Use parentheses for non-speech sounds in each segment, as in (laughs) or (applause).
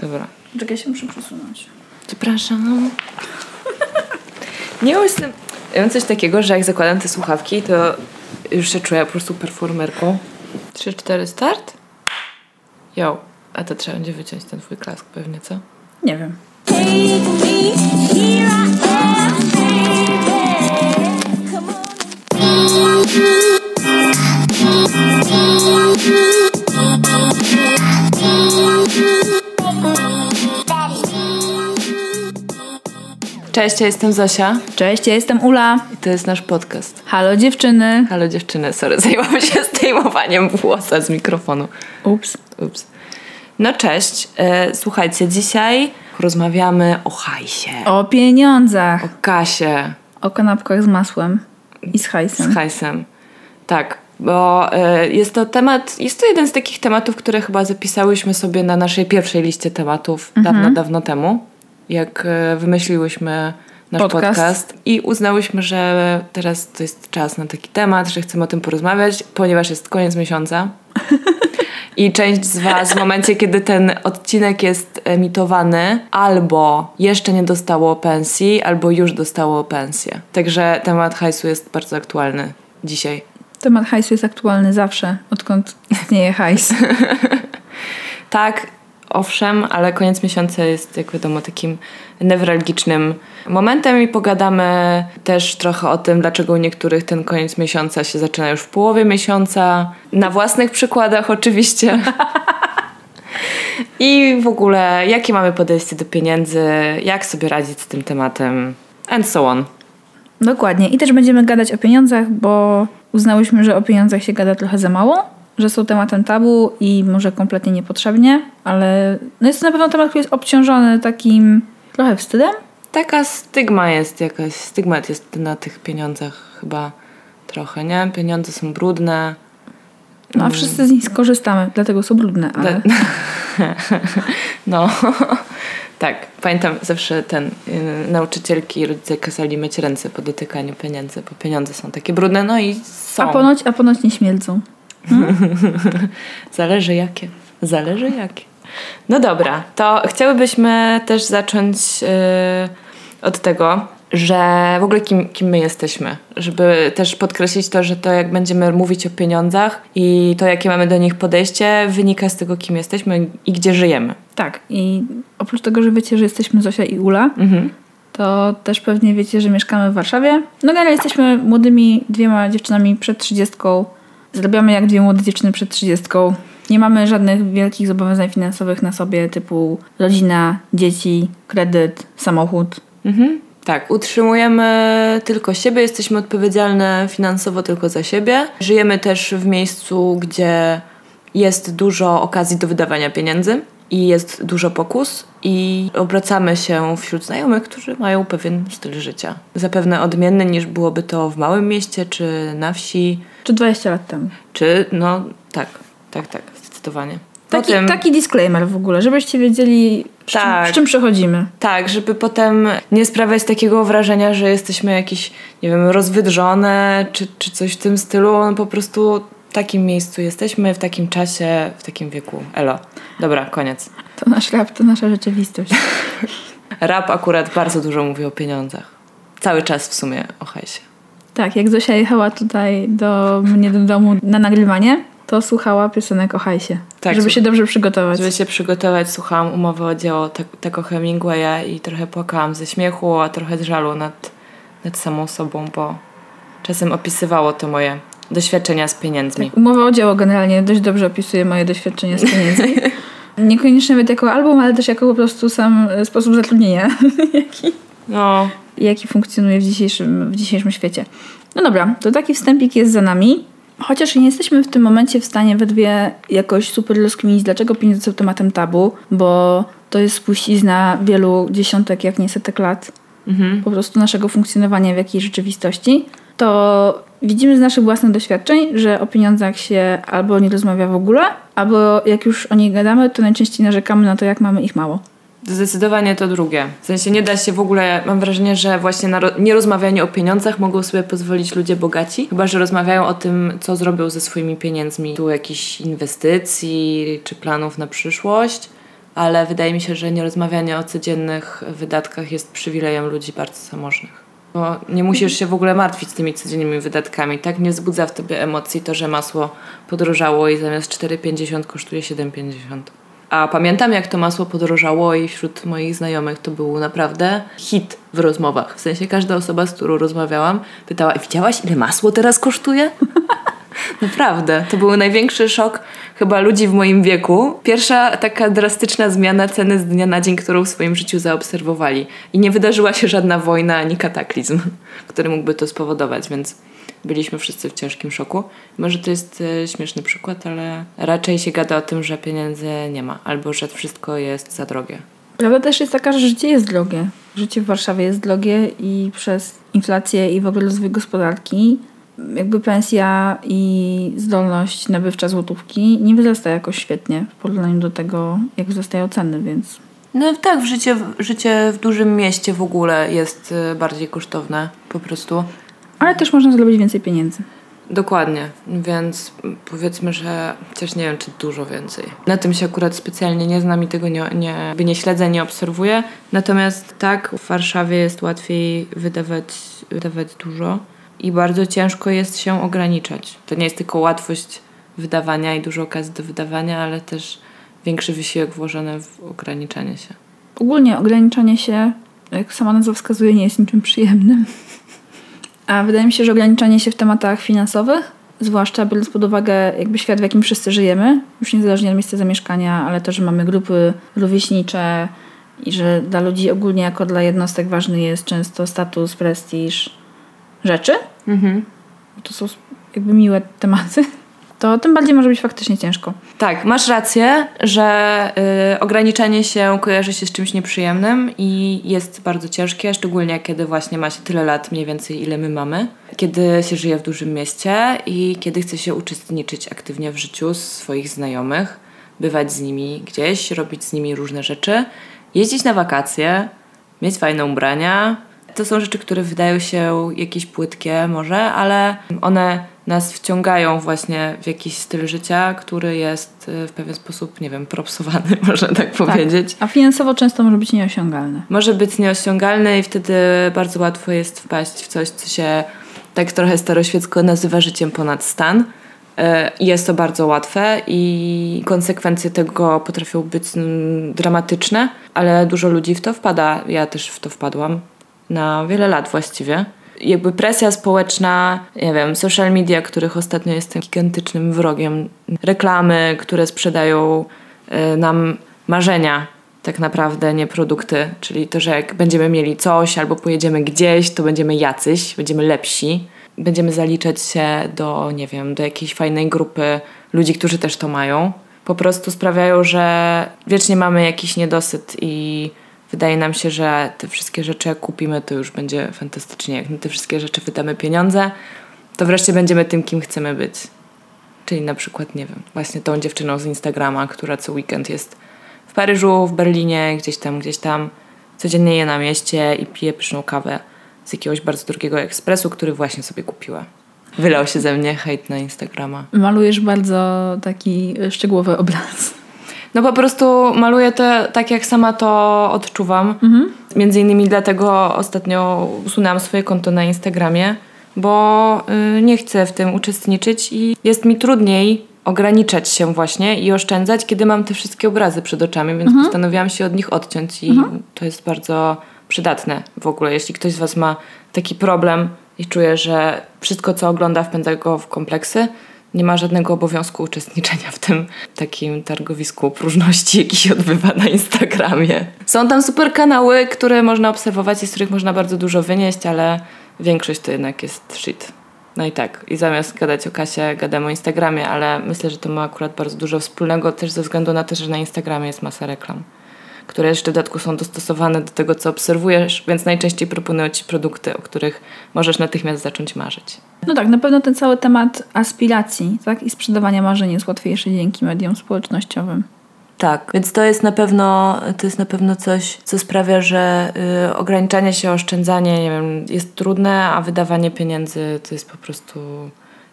Dobra. Czekaj, się muszę przesunąć. Przepraszam. (laughs) Nie jestem... Ja mam coś takiego, że jak zakładam te słuchawki, to już się czuję po prostu performerką. 3, 4, start? Jo. A to trzeba będzie wyciąć ten twój klask pewnie, co? Nie wiem. Cześć, ja jestem Zosia Cześć, ja jestem Ula. i to jest nasz podcast. Halo dziewczyny. Halo dziewczyny, sorry, (laughs) zajęłam się zdejmowaniem włosa z mikrofonu. Ups. Ups. No cześć, e, słuchajcie, dzisiaj rozmawiamy o hajsie, O pieniądzach. o kasie, O kanapkach z masłem i z hajsem. z hajsem. Tak, bo e, jest to temat, jest to jeden z takich tematów, które chyba zapisałyśmy sobie na naszej pierwszej liście tematów dawno, dawno temu, jak e, wymyśliłyśmy nasz Podcast. podcast. i uznałyśmy, że teraz to jest czas na taki temat, że chcemy o tym porozmawiać, ponieważ jest koniec miesiąca. I część z Was w momencie, kiedy ten odcinek jest emitowany, albo jeszcze nie dostało pensji, albo już dostało pensję. Także temat hajsu jest bardzo aktualny dzisiaj. Temat hajsu jest aktualny zawsze, odkąd istnieje hajs. (laughs) Tak, owszem, ale koniec miesiąca jest, jak wiadomo, takim newralgicznym momentem i pogadamy też trochę o tym, dlaczego u niektórych ten koniec miesiąca się zaczyna już w połowie miesiąca. Na własnych przykładach oczywiście. (laughs) I w ogóle, jakie mamy podejście do pieniędzy, jak sobie radzić z tym tematem, and so on. Dokładnie. I też będziemy gadać o pieniądzach, bo uznałyśmy, że o pieniądzach się gada trochę za mało, że są tematem tabu i może kompletnie niepotrzebnie, ale no jest to na pewno temat, który jest obciążony takim trochę wstydem. Taka stygma jest jakaś, stygmat jest na tych pieniądzach chyba trochę, nie? Pieniądze są brudne. No a wszyscy z nich skorzystamy, dlatego są brudne, ale... (laughs) No, (laughs) tak. Pamiętam zawsze ten y, nauczycielki i rodzice kazali myć ręce po dotykaniu pieniędzy, bo pieniądze są takie brudne, no i są. A ponoć, a ponoć nie śmierdzą. (laughs) Zależy jakie. Zależy jakie. No dobra, to chciałybyśmy też zacząć y, od tego, że w ogóle kim, kim my jesteśmy. Żeby też podkreślić to, że to jak będziemy mówić o pieniądzach i to jakie mamy do nich podejście wynika z tego kim jesteśmy i gdzie żyjemy. Tak, i oprócz tego, że wiecie, że jesteśmy Zosia i Ula, Mhm. to też pewnie wiecie, że mieszkamy w Warszawie. No generalnie jesteśmy młodymi dwiema dziewczynami przed trzydziestką. Zarabiamy jak dwie młode dziewczyny przed trzydziestką. Nie mamy żadnych wielkich zobowiązań finansowych na sobie, typu rodzina, dzieci, kredyt, samochód. Mhm. Tak, utrzymujemy tylko siebie, jesteśmy odpowiedzialne finansowo tylko za siebie. Żyjemy też w miejscu, gdzie jest dużo okazji do wydawania pieniędzy i jest dużo pokus i obracamy się wśród znajomych, którzy mają pewien styl życia. Zapewne odmienny niż byłoby to w małym mieście czy na wsi, Czy 20 lat temu. czy no tak, tak, tak, zdecydowanie. Taki, Potem- taki disclaimer w ogóle, żebyście wiedzieli, z, Tak. czym, z czym przechodzimy. Tak, żeby potem nie sprawiać takiego wrażenia, że jesteśmy jakieś, nie wiem, rozwydrzone czy, czy coś w tym stylu. No, po prostu w takim miejscu jesteśmy, w takim czasie, w takim wieku. Elo. Dobra, koniec. To nasz rap, to nasza rzeczywistość. (laughs) Rap akurat bardzo dużo mówi o pieniądzach. Cały czas w sumie o hajsie. Tak, jak Zosia jechała tutaj do mnie do domu na nagrywanie, to słuchała piosenek o hajsie. Tak, żeby się dobrze przygotować. Żeby się przygotować, słuchałam umowy o dzieło te- tego Hemingwaya i trochę płakałam ze śmiechu, a trochę z żalu nad, nad samą sobą, bo czasem opisywało to moje doświadczenia z pieniędzmi. Umowa o dzieło generalnie dość dobrze opisuje moje doświadczenia z pieniędzmi. (laughs) Niekoniecznie nawet jako album, ale też jako po prostu sam e, sposób zatrudnienia, (laughs) jaki, No, jaki funkcjonuje w dzisiejszym, w dzisiejszym świecie. No dobra, to taki wstępik jest za nami. Chociaż nie jesteśmy w tym momencie w stanie we dwie jakoś super rozkminić, dlaczego pieniądze są tematem tabu, bo to jest spuścizna wielu dziesiątek, jak nie setek lat mhm. po prostu naszego funkcjonowania w jakiejś rzeczywistości, to widzimy z naszych własnych doświadczeń, że o pieniądzach się albo nie rozmawia w ogóle, albo jak już o nich gadamy, to najczęściej narzekamy na to, jak mamy ich mało. Zdecydowanie to drugie. W sensie nie da się w ogóle, mam wrażenie, że właśnie na ro- nierozmawianie o pieniądzach mogą sobie pozwolić ludzie bogaci, chyba że rozmawiają o tym, co zrobią ze swoimi pieniędzmi. Tu jakichś inwestycji czy planów na przyszłość, ale wydaje mi się, że nierozmawianie o codziennych wydatkach jest przywilejem ludzi bardzo zamożnych. Bo nie musisz się w ogóle martwić tymi codziennymi wydatkami. Tak nie wzbudza w tobie emocji to, że masło podrożało i zamiast 4,50 kosztuje 7,50. A pamiętam, jak to masło podrożało i wśród moich znajomych to był naprawdę hit w rozmowach. W sensie każda osoba, z którą rozmawiałam, pytała, widziałaś ile masło teraz kosztuje? (laughs) Naprawdę. To był największy szok chyba ludzi w moim wieku. Pierwsza taka drastyczna zmiana ceny z dnia na dzień, którą w swoim życiu zaobserwowali. I nie wydarzyła się żadna wojna ani kataklizm, który mógłby to spowodować, więc byliśmy wszyscy w ciężkim szoku. Może to jest e, śmieszny przykład, ale raczej się gada o tym, że pieniędzy nie ma, albo że wszystko jest za drogie. Prawda też jest taka, że życie jest drogie. Życie w Warszawie jest drogie i przez inflację i w ogóle rozwój gospodarki jakby pensja i zdolność nabywcza złotówki nie wzrasta jakoś świetnie w porównaniu do tego, jak wzrastają ceny, więc No tak, w życie, życie w dużym mieście w ogóle jest e, bardziej kosztowne po prostu. Ale też można zrobić więcej pieniędzy. Dokładnie, więc powiedzmy, że chociaż nie wiem, czy dużo więcej. Na tym się akurat specjalnie nie znam i tego nie, nie, nie śledzę, nie obserwuję. Natomiast tak, w Warszawie jest łatwiej wydawać, wydawać dużo i bardzo ciężko jest się ograniczać. To nie jest tylko łatwość wydawania i dużo okazji do wydawania, ale też większy wysiłek włożony w ograniczanie się. Ogólnie ograniczanie się, jak sama nazwa wskazuje, nie jest niczym przyjemnym. A wydaje mi się, że ograniczanie się w tematach finansowych, zwłaszcza biorąc pod uwagę jakby świat, w jakim wszyscy żyjemy, już niezależnie od miejsca zamieszkania, ale to, że mamy grupy rówieśnicze i że dla ludzi ogólnie jako dla jednostek ważny jest często status, prestiż rzeczy, to są jakby miłe tematy, to tym bardziej może być faktycznie ciężko. Tak, masz rację, że y, ograniczanie się kojarzy się z czymś nieprzyjemnym i jest bardzo ciężkie, szczególnie kiedy właśnie ma się tyle lat mniej więcej, ile my mamy. Kiedy się żyje w dużym mieście i kiedy chce się uczestniczyć aktywnie w życiu swoich znajomych, bywać z nimi gdzieś, robić z nimi różne rzeczy, jeździć na wakacje, mieć fajne ubrania. To są rzeczy, które wydają się jakieś płytkie może, ale one nas wciągają właśnie w jakiś styl życia, który jest y, w pewien sposób, nie wiem, propsowany, (laughs) można tak powiedzieć. A finansowo często może być nieosiągalne. Może być nieosiągalny i wtedy bardzo łatwo jest wpaść w coś, co się tak trochę staroświecko nazywa życiem ponad stan. E, Jest to bardzo łatwe i konsekwencje tego potrafią być mm, dramatyczne, ale dużo ludzi w to wpada. Ja też w to wpadłam na wiele lat właściwie. Jakby presja społeczna, nie wiem, social media, których ostatnio jestem gigantycznym wrogiem, reklamy, które sprzedają e, nam marzenia, tak naprawdę, nie produkty. Czyli to, że jak będziemy mieli coś albo pojedziemy gdzieś, to będziemy jacyś, będziemy lepsi. Będziemy zaliczać się do, nie wiem, do jakiejś fajnej grupy ludzi, którzy też to mają. Po prostu sprawiają, że wiecznie mamy jakiś niedosyt i wydaje nam się, że te wszystkie rzeczy jak kupimy, to już będzie fantastycznie. Jak na te wszystkie rzeczy wydamy pieniądze, to wreszcie będziemy tym, kim chcemy być. Czyli na przykład, nie wiem, właśnie tą dziewczyną z Instagrama, która co weekend jest w Paryżu, w Berlinie, gdzieś tam, gdzieś tam, codziennie je na mieście i pije pyszną kawę z jakiegoś bardzo drogiego ekspresu, który właśnie sobie kupiła. Wylał się ze mnie hejt na Instagrama. Malujesz bardzo taki szczegółowy obraz. No po prostu maluję to tak, jak sama to odczuwam. Między innymi dlatego ostatnio usunęłam swoje konto na Instagramie, bo y, nie chcę w tym uczestniczyć i jest mi trudniej ograniczać się właśnie i oszczędzać, kiedy mam te wszystkie obrazy przed oczami, więc postanowiłam się od nich odciąć i to jest bardzo przydatne w ogóle. Jeśli ktoś z Was ma taki problem i czuje, że wszystko, co ogląda, wpędza go w kompleksy, nie ma żadnego obowiązku uczestniczenia w tym takim targowisku próżności, jaki się odbywa na Instagramie. Są tam super kanały, które można obserwować i z których można bardzo dużo wynieść, ale większość to jednak jest shit. No i tak, i zamiast gadać o kasie, gadam o Instagramie, ale myślę, że to ma akurat bardzo dużo wspólnego też ze względu na to, że na Instagramie jest masa reklam, które jeszcze w dodatku są dostosowane do tego, co obserwujesz, więc najczęściej proponują Ci produkty, o których możesz natychmiast zacząć marzyć. No tak, na pewno ten cały temat aspiracji tak? i sprzedawania marzeń jest łatwiejszy dzięki mediom społecznościowym. Tak, więc to jest na pewno, to jest na pewno coś, co sprawia, że y, ograniczanie się, oszczędzanie, nie wiem, jest trudne, a wydawanie pieniędzy to jest po prostu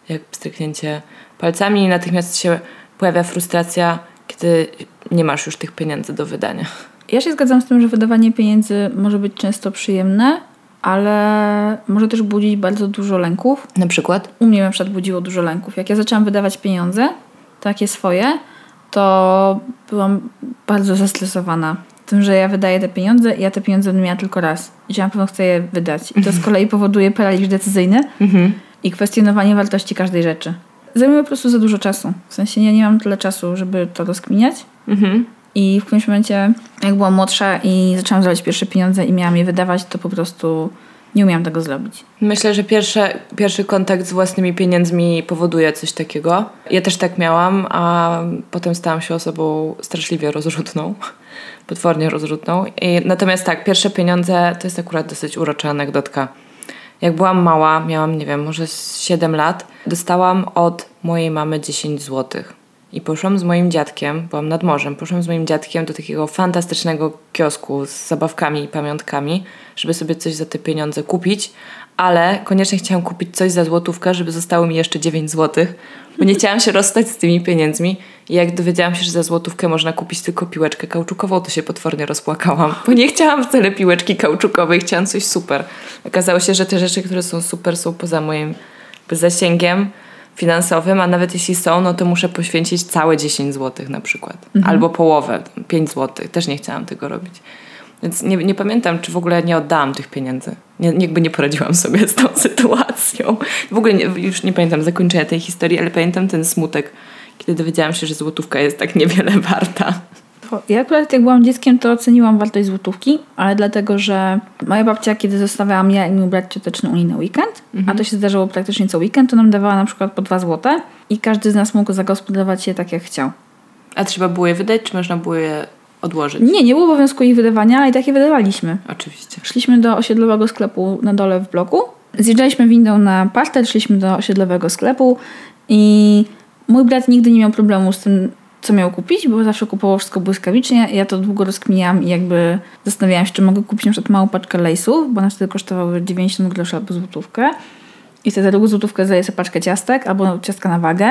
jak stryknięcie palcami i natychmiast się pojawia frustracja, kiedy nie masz już tych pieniędzy do wydania. Ja się zgadzam z tym, że wydawanie pieniędzy może być często przyjemne, ale może też budzić bardzo dużo lęków. Na przykład? U mnie na przykład budziło dużo lęków. Jak ja zaczęłam wydawać pieniądze, takie swoje, to byłam bardzo zestresowana tym, że ja wydaję te pieniądze i ja te pieniądze będę miała tylko raz. I że ja na pewno chcę je wydać. I to z kolei powoduje paraliż decyzyjny i kwestionowanie wartości każdej rzeczy. Zajmuje po prostu za dużo czasu. W sensie ja nie mam tyle czasu, żeby to rozkminiać. Mhm. I w którymś momencie, jak byłam młodsza i zaczęłam zarabiać pierwsze pieniądze i miałam je wydawać, to po prostu nie umiałam tego zrobić. Myślę, że pierwsze, pierwszy kontakt z własnymi pieniędzmi powoduje coś takiego. Ja też tak miałam, a potem stałam się osobą straszliwie rozrzutną, (laughs) potwornie rozrzutną. I, natomiast tak, pierwsze pieniądze to jest akurat dosyć urocza anegdotka. Jak byłam mała, miałam, nie wiem, może z 7 lat, dostałam od mojej mamy 10 złotych. I poszłam z moim dziadkiem, byłam nad morzem, poszłam z moim dziadkiem do takiego fantastycznego kiosku z zabawkami i pamiątkami, żeby sobie coś za te pieniądze kupić, ale koniecznie chciałam kupić coś za złotówkę, żeby zostało mi jeszcze 9 złotych, bo nie chciałam się rozstać z tymi pieniędzmi. I jak dowiedziałam się, że za złotówkę można kupić tylko piłeczkę kauczukową, to się potwornie rozpłakałam, bo nie chciałam wcale piłeczki kauczukowej, chciałam coś super. Okazało się, że te rzeczy, które są super, są poza moim zasięgiem finansowym, a nawet jeśli są, no to muszę poświęcić całe 10 zł na przykład. Albo połowę, tam 5 zł. Też nie chciałam tego robić. Więc nie, nie pamiętam, czy w ogóle nie oddałam tych pieniędzy. Nie, jakby nie poradziłam (laughs) sobie z tą sytuacją. W ogóle nie, już nie pamiętam zakończenia tej historii, ale pamiętam ten smutek, kiedy dowiedziałam się, że złotówka jest tak niewiele (laughs) warta. Ja akurat jak byłam dzieckiem, to oceniłam wartość złotówki, ale dlatego, że moja babcia, kiedy zostawiałam ja i mój brat cioteczny u niej na weekend, a to się zdarzało praktycznie co weekend, to nam dawała na przykład po dwa złote i każdy z nas mógł zagospodarować je tak, jak chciał. A trzeba było je wydać, czy można było je odłożyć? Nie, nie było obowiązku ich wydawania, ale i tak je wydawaliśmy. Oczywiście. Szliśmy do osiedlowego sklepu na dole w bloku. Zjeżdżaliśmy windą na parter, szliśmy do osiedlowego sklepu i mój brat nigdy nie miał problemu z tym, co miał kupić, bo zawsze kupował wszystko błyskawicznie. Ja to długo rozkminiałam i jakby zastanawiałam się, czy mogę kupić na przykład małą paczkę lejsów, bo one wtedy kosztowały 90 groszy albo złotówkę. I wtedy za drugą złotówkę zdaję sobie paczkę ciastek albo ciastka na wagę.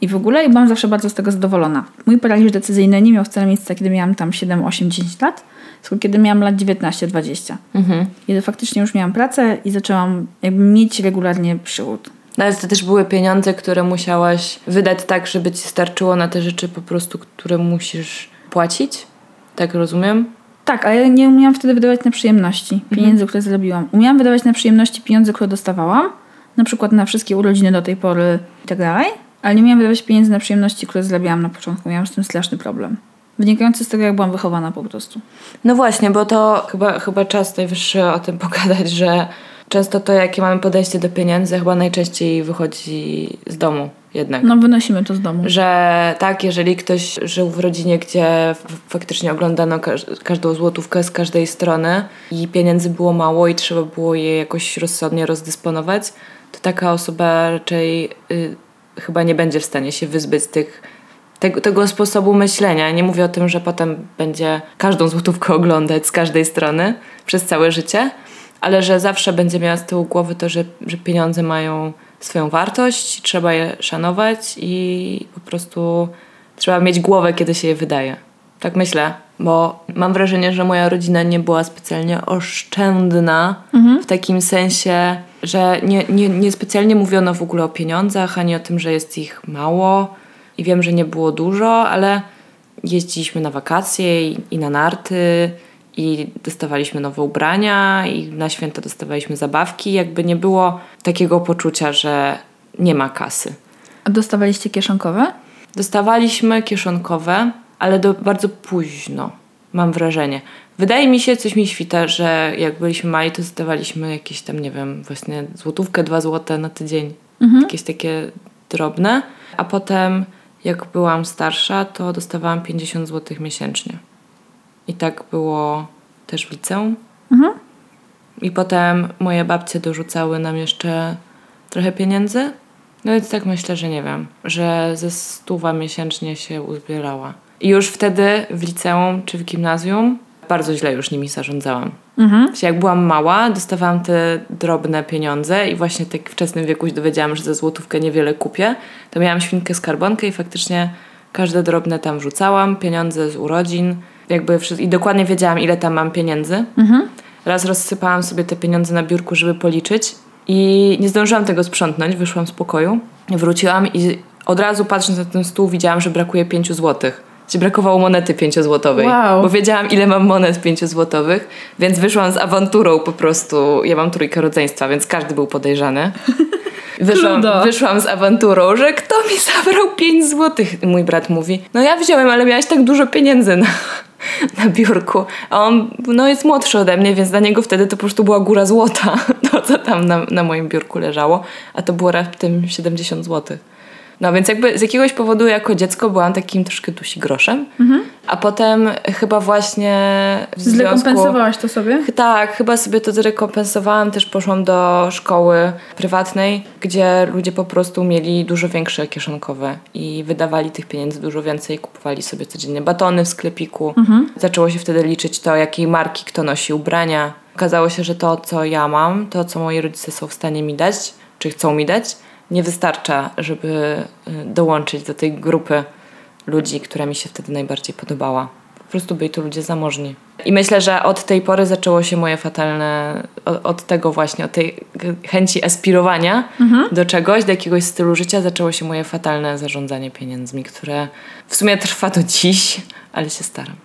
I w ogóle i byłam zawsze bardzo z tego zadowolona. Mój paraliż decyzyjny nie miał wcale miejsca, kiedy miałam tam 7, 8, 10 lat, tylko kiedy miałam lat 19, 20. Kiedy faktycznie już miałam pracę i zaczęłam jakby mieć regularnie przychód. No ale to też były pieniądze, które musiałaś wydać tak, żeby ci starczyło na te rzeczy po prostu, które musisz płacić. Tak rozumiem? Tak, ale ja nie umiałam wtedy wydawać na przyjemności pieniędzy, które zrobiłam. Umiałam wydawać na przyjemności pieniądze, które dostawałam, na przykład na wszystkie urodziny do tej pory i tak dalej, ale nie umiałam wydawać pieniędzy na przyjemności, które zrobiłam na początku. Miałam z tym straszny problem. Wynikający z tego, jak byłam wychowana po prostu. No właśnie, bo to chyba, chyba czas najwyższy o tym (laughs) pogadać, że często to, jakie mamy podejście do pieniędzy, chyba najczęściej wychodzi z domu jednak. No, wynosimy to z domu. Że tak, jeżeli ktoś żył w rodzinie, gdzie faktycznie oglądano każ- każdą złotówkę z każdej strony i pieniędzy było mało i trzeba było je jakoś rozsądnie rozdysponować, to taka osoba raczej y, chyba nie będzie w stanie się wyzbyć tych, tego, tego sposobu myślenia. Nie mówię o tym, że potem będzie każdą złotówkę oglądać z każdej strony przez całe życie, ale że zawsze będzie miała z tyłu głowy to, że, że pieniądze mają swoją wartość, trzeba je szanować i po prostu trzeba mieć głowę, kiedy się je wydaje. Tak myślę, bo mam wrażenie, że moja rodzina nie była specjalnie oszczędna w takim sensie, że nie, nie, nie specjalnie mówiono w ogóle o pieniądzach, ani o tym, że jest ich mało. I wiem, że nie było dużo, ale jeździliśmy na wakacje i, i na narty i dostawaliśmy nowe ubrania i na święta dostawaliśmy zabawki. Jakby nie było takiego poczucia, że nie ma kasy. A dostawaliście kieszonkowe? Dostawaliśmy kieszonkowe, ale do, bardzo późno, mam wrażenie. Wydaje mi się, coś mi świta, że jak byliśmy mali, to dostawaliśmy jakieś tam, nie wiem, właśnie złotówkę, dwa złote na tydzień. Jakieś takie drobne. A potem, jak byłam starsza, to dostawałam 50 złotych miesięcznie. I tak było też w liceum. I potem moje babcie dorzucały nam jeszcze trochę pieniędzy. No więc tak myślę, że nie wiem, że ze stuwa miesięcznie się uzbierała. I już wtedy w liceum czy w gimnazjum bardzo źle już nimi zarządzałam. Mhm. Jak byłam mała, dostawałam te drobne pieniądze i właśnie tak w wczesnym wieku się dowiedziałam, że za złotówkę niewiele kupię. To miałam świnkę skarbonkę i faktycznie Każde drobne tam wrzucałam, pieniądze z urodzin. Jakby I dokładnie wiedziałam, ile tam mam pieniędzy. Raz rozsypałam sobie te pieniądze na biurku, żeby policzyć i nie zdążyłam tego sprzątnąć, wyszłam z pokoju, wróciłam i od razu patrząc na ten stół widziałam, że brakuje 5 złotych. Że brakowało monety 5 złotowej, Wow. bo wiedziałam ile mam monet 5 złotowych, więc wyszłam z awanturą po prostu. Ja mam trójkę rodzeństwa, więc każdy był podejrzany. (laughs) Wyszłam, wyszłam z awanturą, że kto mi zabrał 5 złotych? Mój brat mówi, no ja wziąłem, ale miałaś tak dużo pieniędzy na, na biurku. A on no, jest młodszy ode mnie, więc dla niego wtedy to po prostu była góra złota, (laughs) to co tam na, na moim biurku leżało, a to było raptem 70 złotych. No więc jakby z jakiegoś powodu jako dziecko byłam takim troszkę dusi groszem, a potem chyba właśnie w związku... Zrekompensowałaś to sobie? Tak, chyba sobie to zrekompensowałam. Też poszłam do szkoły prywatnej, gdzie ludzie po prostu mieli dużo większe kieszonkowe i wydawali tych pieniędzy dużo więcej, kupowali sobie codziennie batony w sklepiku. Zaczęło się wtedy liczyć to, jakiej marki kto nosi ubrania. Okazało się, że to, co ja mam, to, co moi rodzice są w stanie mi dać, czy chcą mi dać, nie wystarcza, żeby y, dołączyć do tej grupy ludzi, która mi się wtedy najbardziej podobała. Po prostu byli to ludzie zamożni. I myślę, że od tej pory zaczęło się moje fatalne, od, od tego właśnie, od tej chęci aspirowania do czegoś, do jakiegoś stylu życia, zaczęło się moje fatalne zarządzanie pieniędzmi, które w sumie trwa do dziś, ale się staram.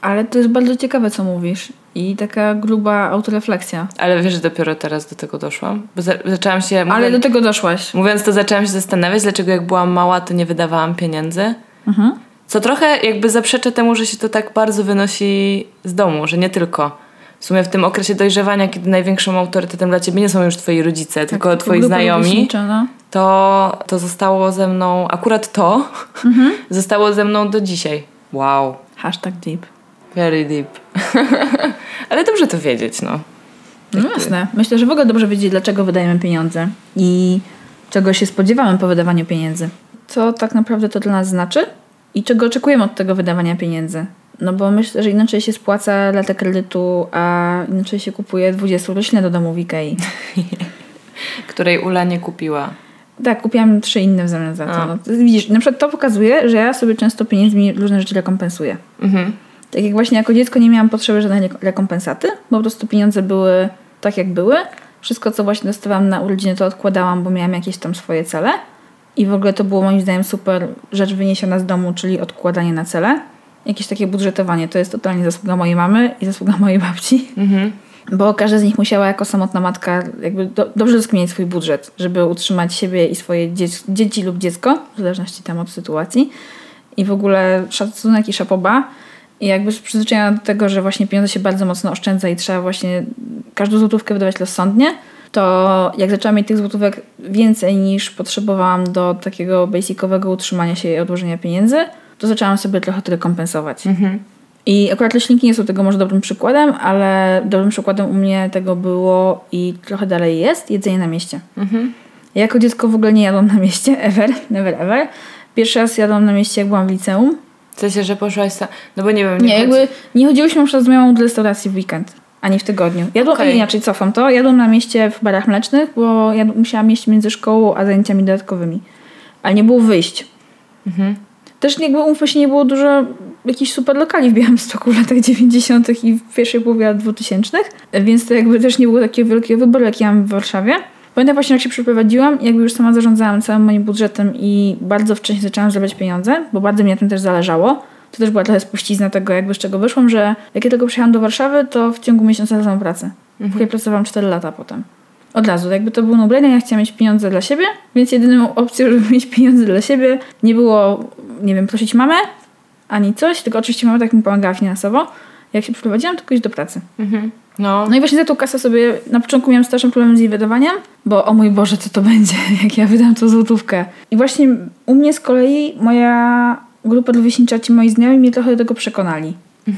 Ale to jest bardzo ciekawe, co mówisz. I taka gruba autorefleksja. Ale wiesz, że dopiero teraz do tego doszłam? Bo za, zaczęłam się... Ale do tego doszłaś. mówiąc to, zaczęłam się zastanawiać, dlaczego jak byłam mała, to nie wydawałam pieniędzy. Co trochę jakby zaprzecza temu, że się to tak bardzo wynosi z domu, że nie tylko. W sumie w tym okresie dojrzewania, kiedy największym autorytetem dla ciebie nie są już twoi rodzice, tylko Tak, twoi grupa znajomi, No. to, to zostało ze mną, akurat to (laughs) zostało ze mną do dzisiaj. Wow, Hashtag deep. very deep. (laughs) Ale dobrze to wiedzieć, no. No jasne. Myślę, że w ogóle dobrze wiedzieć, dlaczego wydajemy pieniądze i czego się spodziewamy po wydawaniu pieniędzy. Co tak naprawdę to dla nas znaczy i czego oczekujemy od tego wydawania pieniędzy. No bo myślę, że inaczej się spłaca latę kredytu, a inaczej się kupuje 20 roślin do domu w Ikei. (laughs) Której Ula nie kupiła. Tak, kupiłam trzy inne w zamian za to. No, widzisz, na przykład to pokazuje, że ja sobie często pieniędzmi różne rzeczy rekompensuję. Mhm. Tak jak właśnie jako dziecko nie miałam potrzeby żadnej rek- rekompensaty, bo po prostu pieniądze były tak jak były. Wszystko, co właśnie dostawałam na urodziny, to odkładałam, bo miałam jakieś tam swoje cele. I w ogóle to było moim zdaniem super rzecz wyniesiona z domu, czyli odkładanie na cele. Jakieś takie budżetowanie. To jest totalnie zasługa mojej mamy i zasługa mojej babci. Mhm. Bo każda z nich musiała jako samotna matka jakby do, dobrze rozkminić swój budżet, żeby utrzymać siebie i swoje dzieci, dzieci lub dziecko, w zależności tam od sytuacji. I w ogóle szacunek i szapoba. I jakby przyzwyczajona do tego, że właśnie pieniądze się bardzo mocno oszczędza i trzeba właśnie każdą złotówkę wydawać rozsądnie, to jak zaczęłam mieć tych złotówek więcej niż potrzebowałam do takiego basicowego utrzymania się i odłożenia pieniędzy, to zaczęłam sobie trochę to rekompensować. I akurat leśniki nie są tego może dobrym przykładem, ale dobrym przykładem u mnie tego było i trochę dalej jest jedzenie na mieście. Ja jako dziecko w ogóle nie jadłam na mieście, (laughs) ever, never ever. Pierwszy raz jadłam na mieście, jak byłam w liceum. W sensie, że poszłaś sa... No bo nie wiem, Nie, chodzi- jakby nie chodziłyśmy przykład z moją do restauracji w weekend, ani w tygodniu. Jadłam, okay. inaczej cofam to, jadłam na mieście w barach mlecznych, bo ja musiałam jeść między szkołą a zajęciami dodatkowymi. Ale nie było wyjść. Też jakby umówmy się, nie było dużo jakichś super lokali w Białymstoku w latach 90. i w pierwszej połowie lat 2000, więc to jakby też nie było takiego wielkiego wyboru, jak ja mam w Warszawie. Pamiętam właśnie, jak się przeprowadziłam, jakby już sama zarządzałam całym moim budżetem i bardzo wcześnie zaczęłam zarabiać pieniądze, bo bardzo mi na tym też zależało. To też była trochę spuścizna tego, jakby z czego wyszłam, że jak ja tylko przyjechałam do Warszawy, to w ciągu miesiąca znalazłam pracę. W której pracowałam 4 lata potem. Od razu, jakby to był no ja chciałam mieć pieniądze dla siebie, więc jedyną opcją, (laughs) żeby mieć pieniądze dla siebie nie było, nie wiem, prosić mamę, ani coś, tylko oczywiście mama tak mi pomagała finansowo. Jak się przeprowadziłam, tylko iść do pracy. No, No i właśnie za tą kasę sobie, na początku miałam straszny problem z jej wydawaniem, bo o mój Boże, co to (laughs) będzie, jak ja wydam tą złotówkę. I właśnie u mnie z kolei moja grupa rówieśnicza, ci moi znajomi mnie trochę do tego przekonali.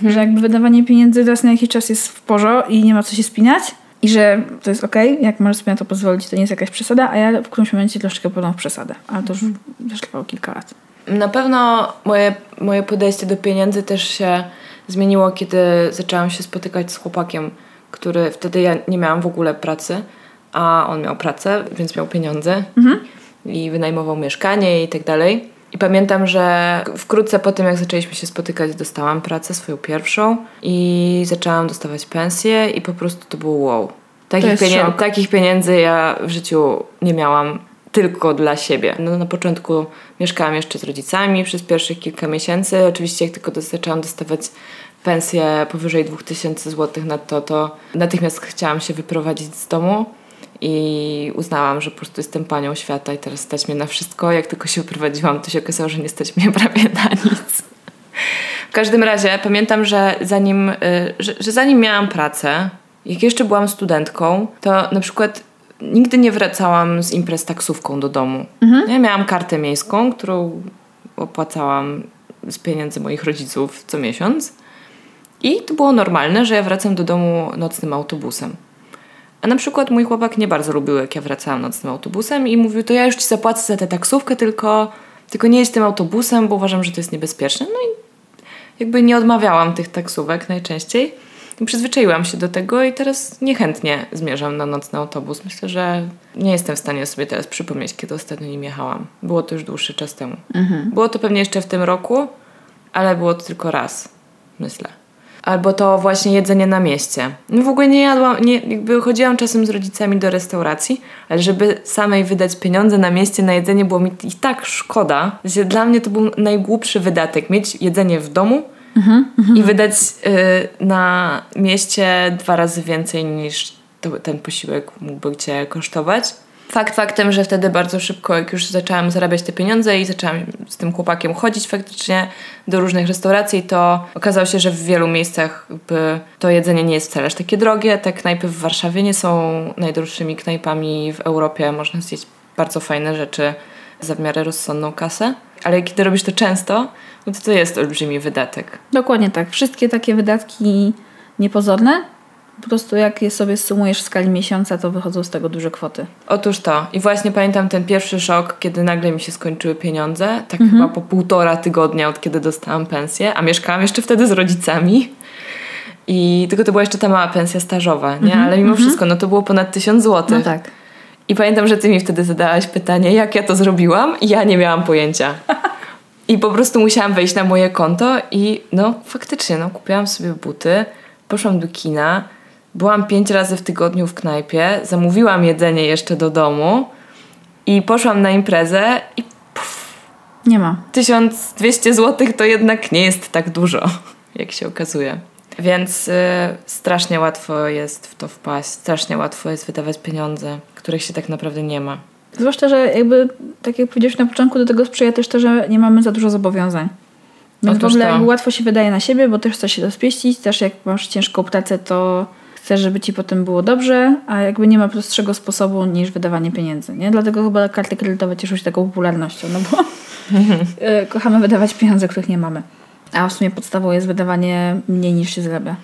Że jakby wydawanie pieniędzy raz na jakiś czas jest w porządku i nie ma co się spinać. I że to jest okej, jak możesz sobie na to pozwolić, to nie jest jakaś przesada, a ja w którymś momencie troszeczkę podam w przesadę. Ale to już też trwało kilka lat. Na pewno moje, moje podejście do pieniędzy też się zmieniło, kiedy zaczęłam się spotykać z chłopakiem, który wtedy ja nie miałam w ogóle pracy, a on miał pracę, więc miał pieniądze i wynajmował mieszkanie i tak dalej. I pamiętam, że wkrótce po tym, jak zaczęliśmy się spotykać, dostałam pracę, swoją pierwszą i zaczęłam dostawać pensję i po prostu to było wow. Takich, pienien- szok. takich pieniędzy ja w życiu nie miałam tylko dla siebie. No, na początku mieszkałam jeszcze z rodzicami przez pierwszych kilka miesięcy. Oczywiście jak tylko zaczęłam dostawać pensję powyżej 2000 zł netto, to natychmiast chciałam się wyprowadzić z domu i uznałam, że po prostu jestem panią świata i teraz stać mnie na wszystko. Jak tylko się wyprowadziłam, to się okazało, że nie stać mnie (laughs) prawie na nic. W każdym razie pamiętam, że zanim, y, że, że zanim miałam pracę, jak jeszcze byłam studentką, to na przykład nigdy nie wracałam z imprez taksówką do domu. Ja miałam kartę miejską, którą opłacałam z pieniędzy moich rodziców co miesiąc. I to było normalne, że ja wracam do domu nocnym autobusem. A na przykład mój chłopak nie bardzo lubił, jak ja wracałam nocnym autobusem i mówił, to ja już ci zapłacę za tę taksówkę, tylko, tylko nie jedź tym autobusem, bo uważam, że to jest niebezpieczne. No i jakby nie odmawiałam tych taksówek najczęściej. I przyzwyczaiłam się do tego i teraz niechętnie zmierzam na nocny autobus. Myślę, że nie jestem w stanie sobie teraz przypomnieć, kiedy ostatnio nim jechałam. Było to już dłuższy czas temu. Było to pewnie jeszcze w tym roku, ale było to tylko raz, myślę. Albo to właśnie jedzenie na mieście. No w ogóle nie jadłam, nie, jakby chodziłam czasem z rodzicami do restauracji, ale żeby samej wydać pieniądze na mieście na jedzenie było mi i tak szkoda. że Dla mnie to był najgłupszy wydatek. Mieć jedzenie w domu i wydać y, na mieście dwa razy więcej niż to, ten posiłek mógłby cię kosztować. Fakt faktem, że wtedy bardzo szybko, jak już zaczęłam zarabiać te pieniądze i zaczęłam z tym chłopakiem chodzić faktycznie do różnych restauracji, to okazało się, że w wielu miejscach to jedzenie nie jest wcale aż takie drogie. Te knajpy w Warszawie nie są najdroższymi knajpami w Europie. Można zjeść bardzo fajne rzeczy za w miarę rozsądną kasę. Ale kiedy robisz to często, no to to jest olbrzymi wydatek. Dokładnie tak. Wszystkie takie wydatki niepozorne, po prostu jak je sobie sumujesz w skali miesiąca, to wychodzą z tego duże kwoty. Otóż to. I właśnie pamiętam ten pierwszy szok, kiedy nagle mi się skończyły pieniądze. Tak chyba po półtora tygodnia od kiedy dostałam pensję, a mieszkałam jeszcze wtedy z rodzicami. I tylko to była jeszcze ta mała pensja stażowa, nie? Ale mimo wszystko, no to było ponad tysiąc złotych. No tak. I pamiętam, że ty mi wtedy zadałaś pytanie, jak ja to zrobiłam i ja nie miałam pojęcia. (laughs) I po prostu musiałam wejść na moje konto i no faktycznie, no kupiłam sobie buty, poszłam do kina, byłam pięć razy w tygodniu w knajpie, zamówiłam jedzenie jeszcze do domu i poszłam na imprezę i Nie ma. 1200 zł to jednak nie jest tak dużo, jak się okazuje. Więc y, strasznie łatwo jest w to wpaść, strasznie łatwo jest wydawać pieniądze, których się tak naprawdę nie ma. Zwłaszcza, że jakby, tak jak powiedziałeś na początku, do tego sprzyja też to, że nie mamy za dużo zobowiązań. Więc w Otóż ogóle to. łatwo się wydaje na siebie, bo też chcesz się rozpieścić, też jak masz ciężką pracę, to chcesz, żeby ci potem było dobrze, a jakby nie ma prostszego sposobu niż wydawanie pieniędzy, nie? Dlatego chyba karty kredytowe cieszą się taką popularnością, no bo (laughs) e, kochamy wydawać pieniądze, których nie mamy. A w sumie podstawą jest wydawanie mniej niż się zarabia.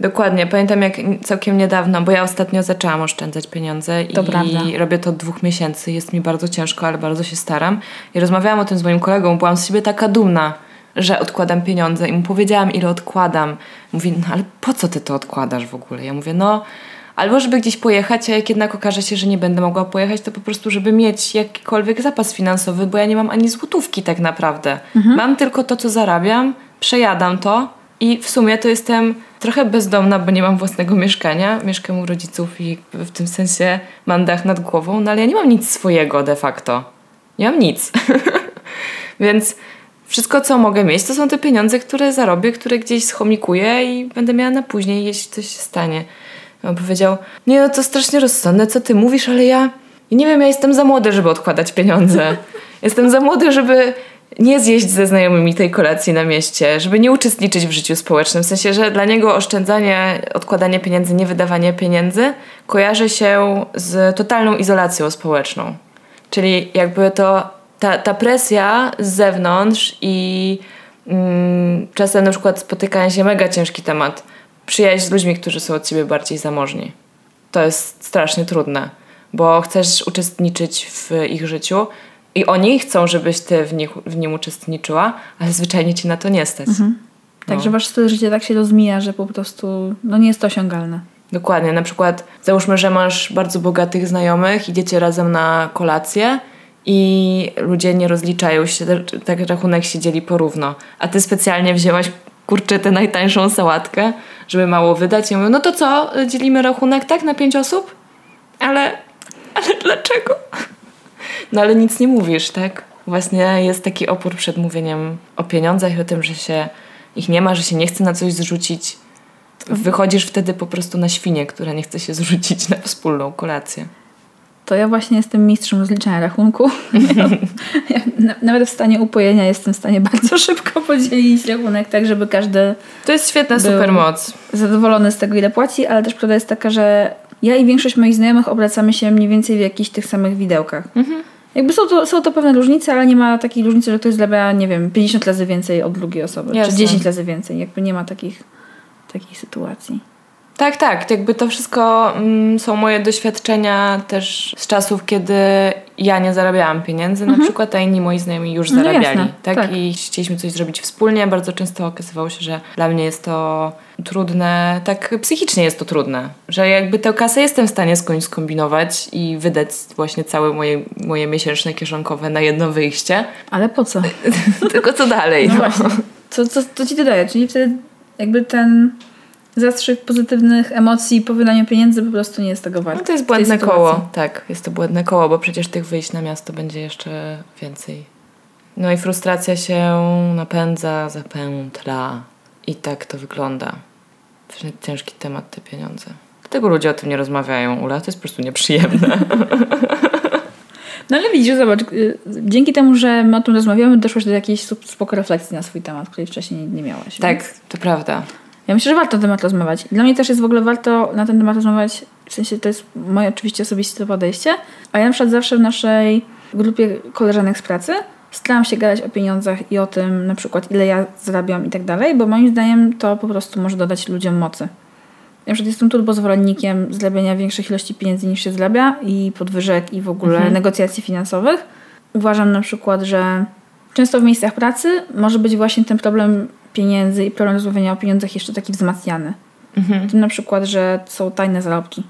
Dokładnie. Pamiętam jak całkiem niedawno, bo ja ostatnio zaczęłam oszczędzać pieniądze To i prawda. robię to od dwóch miesięcy. Jest mi bardzo ciężko, ale bardzo się staram. I rozmawiałam o tym z moim kolegą, byłam z siebie taka dumna, że odkładam pieniądze i mu powiedziałam, ile odkładam. Mówi, no ale po co ty to odkładasz w ogóle? Ja mówię, no albo żeby gdzieś pojechać, a jak jednak okaże się, że nie będę mogła pojechać, to po prostu, żeby mieć jakikolwiek zapas finansowy, bo ja nie mam ani złotówki tak naprawdę. Mam tylko to, co zarabiam, przejadam to i w sumie to jestem trochę bezdomna, bo nie mam własnego mieszkania. Mieszkam u rodziców i w tym sensie mam dach nad głową, no ale ja nie mam nic swojego de facto. Nie mam nic. (laughs) Więc wszystko, co mogę mieć, to są te pieniądze, które zarobię, które gdzieś schomikuję i będę miała na później, jeśli coś się stanie. I On powiedział, nie no to strasznie rozsądne, co ty mówisz, ale ja nie wiem, ja jestem za młody, żeby odkładać pieniądze. (laughs) Jestem za młody, żeby nie zjeść ze znajomymi tej kolacji na mieście, żeby nie uczestniczyć w życiu społecznym. W sensie, że dla niego oszczędzanie, odkładanie pieniędzy, nie wydawanie pieniędzy kojarzy się z totalną izolacją społeczną. Czyli jakby to ta, ta presja z zewnątrz i mm, czasem na przykład spotykanie się mega ciężki temat. Przyjaźń z ludźmi, którzy są od ciebie bardziej zamożni. To jest strasznie trudne, bo chcesz uczestniczyć w ich życiu i oni chcą, żebyś ty w, nich, w nim uczestniczyła, ale zwyczajnie ci na to nie stać. Także wasz styl życia tak się rozmija, że po prostu no nie jest to osiągalne. Dokładnie. Na przykład załóżmy, że masz bardzo bogatych znajomych, idziecie razem na kolację i ludzie nie rozliczają się, tak rachunek się dzieli porówno. A ty specjalnie wzięłaś kurczę tę najtańszą sałatkę, żeby mało wydać i mówią, no to co, dzielimy rachunek tak na pięć osób? Ale, ale dlaczego? No ale nic nie mówisz, tak? Właśnie jest taki opór przed mówieniem o pieniądzach i o tym, że się ich nie ma, że się nie chce na coś zrzucić. Wychodzisz wtedy po prostu na świnię, która nie chce się (laughs) zrzucić na wspólną kolację. To ja właśnie jestem mistrzem rozliczania rachunku. Ja, na- nawet w stanie upojenia jestem w stanie bardzo szybko podzielić rachunek, tak żeby każdy To jest świetna Był. supermoc. zadowolony z tego, ile płaci, ale też prawda jest taka, że ja i większość moich znajomych obracamy się mniej więcej w jakichś tych samych widełkach. Jakby są to, są to pewne różnice, ale nie ma takiej różnicy, że ktoś zarabia, nie wiem, 50 razy więcej od drugiej osoby, Jasne. czy 10 razy więcej. Jakby nie ma takich, takich sytuacji. Tak, tak. Jakby to wszystko mm, są moje doświadczenia też z czasów, kiedy ja nie zarabiałam pieniędzy na przykład, a inni moi znajomi już Mhm. No zarabiali. jasne, tak? tak. I chcieliśmy coś zrobić wspólnie. Bardzo często okazywało się, że dla mnie jest to trudne, tak psychicznie jest to trudne, że jakby tę kasę jestem w stanie skądś skombinować i wydać właśnie całe moje, moje miesięczne kieszonkowe na jedno wyjście. Ale po co? (laughs) Tylko co dalej? No No. właśnie. Co, co, co ci to daje? Czyli wtedy jakby ten zastrzyk pozytywnych emocji po wydaniu pieniędzy po prostu nie jest tego wart. No to jest błędne koło. Tak, jest to błędne koło, bo przecież tych wyjść na miasto będzie jeszcze więcej. No i frustracja się napędza, zapętla. I tak to wygląda. To jest ciężki temat, te pieniądze. Dlatego ludzie o tym nie rozmawiają, Ula. To jest po prostu nieprzyjemne. (laughs) No ale widzisz, zobacz, y, dzięki temu, że my o tym rozmawiamy, doszłaś do jakiejś spoko refleksji na swój temat, której wcześniej nie miałaś. tak, Więc to prawda. Ja myślę, że warto na temat rozmawiać. Dla mnie też jest w ogóle warto na ten temat rozmawiać, w sensie to jest moje oczywiście osobiste podejście, a ja na przykład zawsze w naszej grupie koleżanek z pracy staram się gadać o pieniądzach i o tym na przykład ile ja zarabiam i tak dalej, bo moim zdaniem to po prostu może dodać ludziom mocy. Ja przykład jestem turbo zwolennikiem zarabiania większych ilości pieniędzy niż się zarabia i podwyżek i w ogóle negocjacji finansowych. Uważam na przykład, że często w miejscach pracy może być właśnie ten problem pieniędzy i problem rozmawiania o pieniądzach jeszcze taki wzmacniany. Mhm. Tym na przykład, że są tajne zarobki.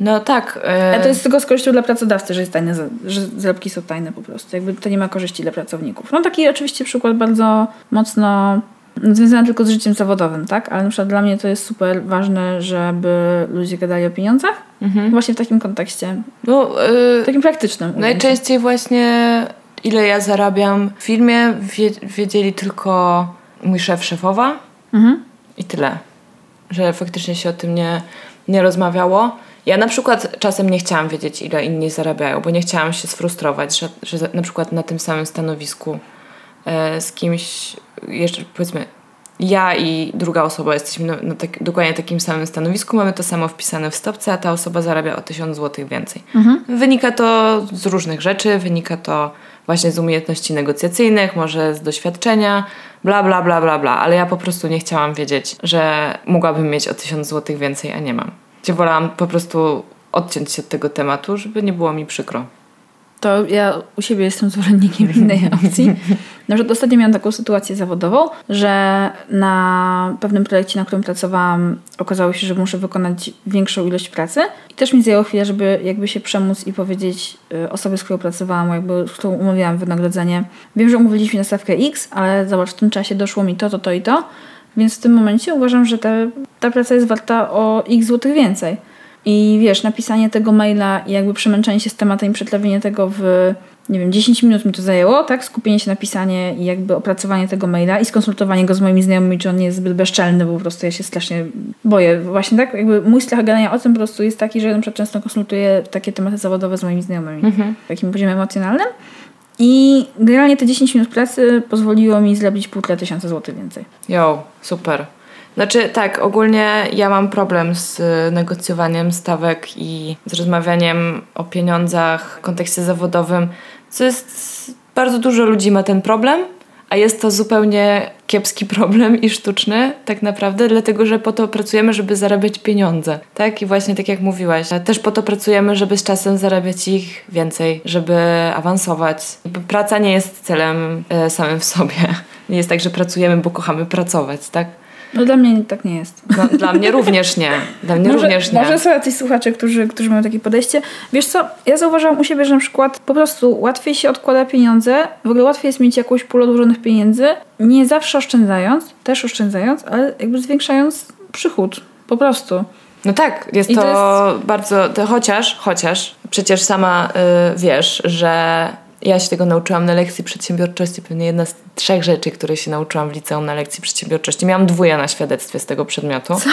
No tak. e, A to jest tylko z korzyścią dla pracodawcy, że, jest tajne, że zarobki są tajne po prostu. Jakby to nie ma korzyści dla pracowników. No taki oczywiście przykład bardzo mocno związany tylko z życiem zawodowym, tak? Ale na przykład dla mnie to jest super ważne, żeby ludzie gadali o pieniądzach. Mhm. Właśnie w takim kontekście, No, e, takim praktycznym. Najczęściej właśnie ile ja zarabiam w firmie wie, wiedzieli tylko mój szef, szefowa Mhm. i tyle. Że faktycznie się o tym nie, nie rozmawiało. Ja na przykład czasem nie chciałam wiedzieć, ile inni zarabiają, bo nie chciałam się sfrustrować, że, że na przykład na tym samym stanowisku e, z kimś, jeszcze powiedzmy, ja i druga osoba jesteśmy na, na tak, dokładnie takim samym stanowisku, mamy to samo wpisane w stopce, a ta osoba zarabia o 1000 zł więcej. Wynika to z różnych rzeczy, wynika to właśnie z umiejętności negocjacyjnych, może z doświadczenia, bla, bla, bla, bla, bla, ale ja po prostu nie chciałam wiedzieć, że mogłabym mieć o 1000 zł więcej, a nie mam. Gdzie wolałam po prostu odciąć się od tego tematu, żeby nie było mi przykro. To ja u siebie jestem zwolennikiem (laughs) innej opcji. Na przykład ostatnio miałam taką sytuację zawodową, że na pewnym projekcie, na którym pracowałam, okazało się, że muszę wykonać większą ilość pracy. I też mi zajęło chwilę, żeby jakby się przemóc i powiedzieć y, osobie, z którą pracowałam, jakby z którą umówiłam wynagrodzenie. Wiem, że umówiliśmy na stawkę X, ale zobacz, w tym czasie doszło mi to, to, to i to. Więc w tym momencie uważam, że ta, ta praca jest warta o x złotych więcej. I wiesz, napisanie tego maila i jakby przemęczenie się z tematem i przetlewienie tego w, nie wiem, 10 minut mi to zajęło, tak? Skupienie się na pisanie i jakby opracowanie tego maila i skonsultowanie go z moimi znajomymi, czy on nie jest zbyt bezczelny, bo po prostu ja się strasznie boję. Właśnie tak, jakby mój strach gadania o tym po prostu jest taki, że ja na przykład często konsultuję takie tematy zawodowe z moimi znajomymi w takim poziomie emocjonalnym. I generalnie te 10 minut pracy pozwoliło mi zrobić półtora tysiąca złotych więcej. Jo, super. Znaczy tak, ogólnie ja mam problem z y, negocjowaniem stawek i z rozmawianiem o pieniądzach w kontekście zawodowym, co jest... Bardzo dużo ludzi ma ten problem, a jest to zupełnie kiepski problem i sztuczny tak naprawdę, dlatego że po to pracujemy, żeby zarabiać pieniądze. Tak? I właśnie tak jak mówiłaś, też po to pracujemy, żeby z czasem zarabiać ich więcej, żeby awansować. Praca nie jest celem e, samym w sobie. (laughs) Nie jest tak, że pracujemy, bo kochamy pracować, tak? No dla mnie tak nie jest. No, dla mnie również nie. Dla mnie Może, również nie. może są jacyś słuchacze, którzy, którzy mają takie podejście. Wiesz co, ja zauważyłam u siebie, że na przykład po prostu łatwiej się odkłada pieniądze, w ogóle łatwiej jest mieć jakąś pulę odłożonych pieniędzy, nie zawsze oszczędzając, też oszczędzając, ale jakby zwiększając przychód. Po prostu. No tak, jest I to, to bardzo. To chociaż, chociaż przecież sama y, wiesz, że ja się tego nauczyłam na lekcji przedsiębiorczości. Pewnie jedna z trzech rzeczy, które się nauczyłam w liceum na lekcji przedsiębiorczości. Miałam dwóje na świadectwie z tego przedmiotu. Co?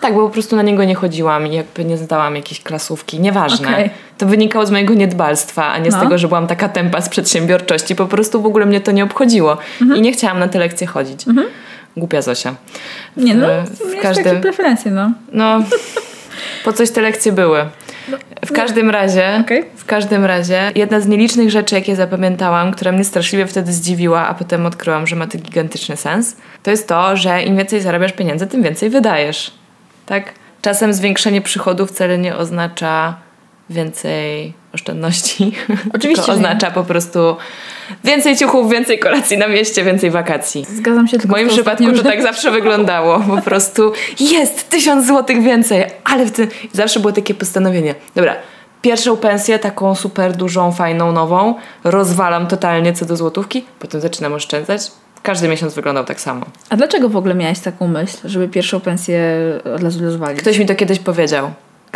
Tak, bo po prostu na niego nie chodziłam i jakby nie zdałam jakiejś klasówki. Nieważne. Okej. To wynikało z mojego niedbalstwa, a nie z No. tego, że byłam taka tempa z przedsiębiorczości. Po prostu w ogóle mnie to nie obchodziło. Mhm. I nie chciałam na te lekcje chodzić. Głupia Zosia. Nie no, W- w w każdym- takie preferencje, no. No, po coś te lekcje były. W każdym razie, Okej. w każdym razie, jedna z nielicznych rzeczy, jakie zapamiętałam, która mnie straszliwie wtedy zdziwiła, a potem odkryłam, że ma to gigantyczny sens, to jest to, że im więcej zarabiasz pieniędzy, tym więcej wydajesz. Tak? Czasem zwiększenie przychodów wcale nie oznacza więcej oszczędności. (laughs) Oczywiście, Tylko oznacza po prostu więcej ciuchów, więcej kolacji na mieście, więcej wakacji. Zgadzam się W tylko moim z tą przypadku to tak zawsze wyglądało. Po prostu jest tysiąc złotych więcej, ale w tym zawsze było takie postanowienie. Dobra, pierwszą pensję, taką super dużą, fajną, nową, rozwalam totalnie co do złotówki, potem zaczynam oszczędzać. Każdy miesiąc wyglądał tak samo. A dlaczego w ogóle miałaś taką myśl, żeby pierwszą pensję od razu rozwalić? Ktoś mi to kiedyś powiedział.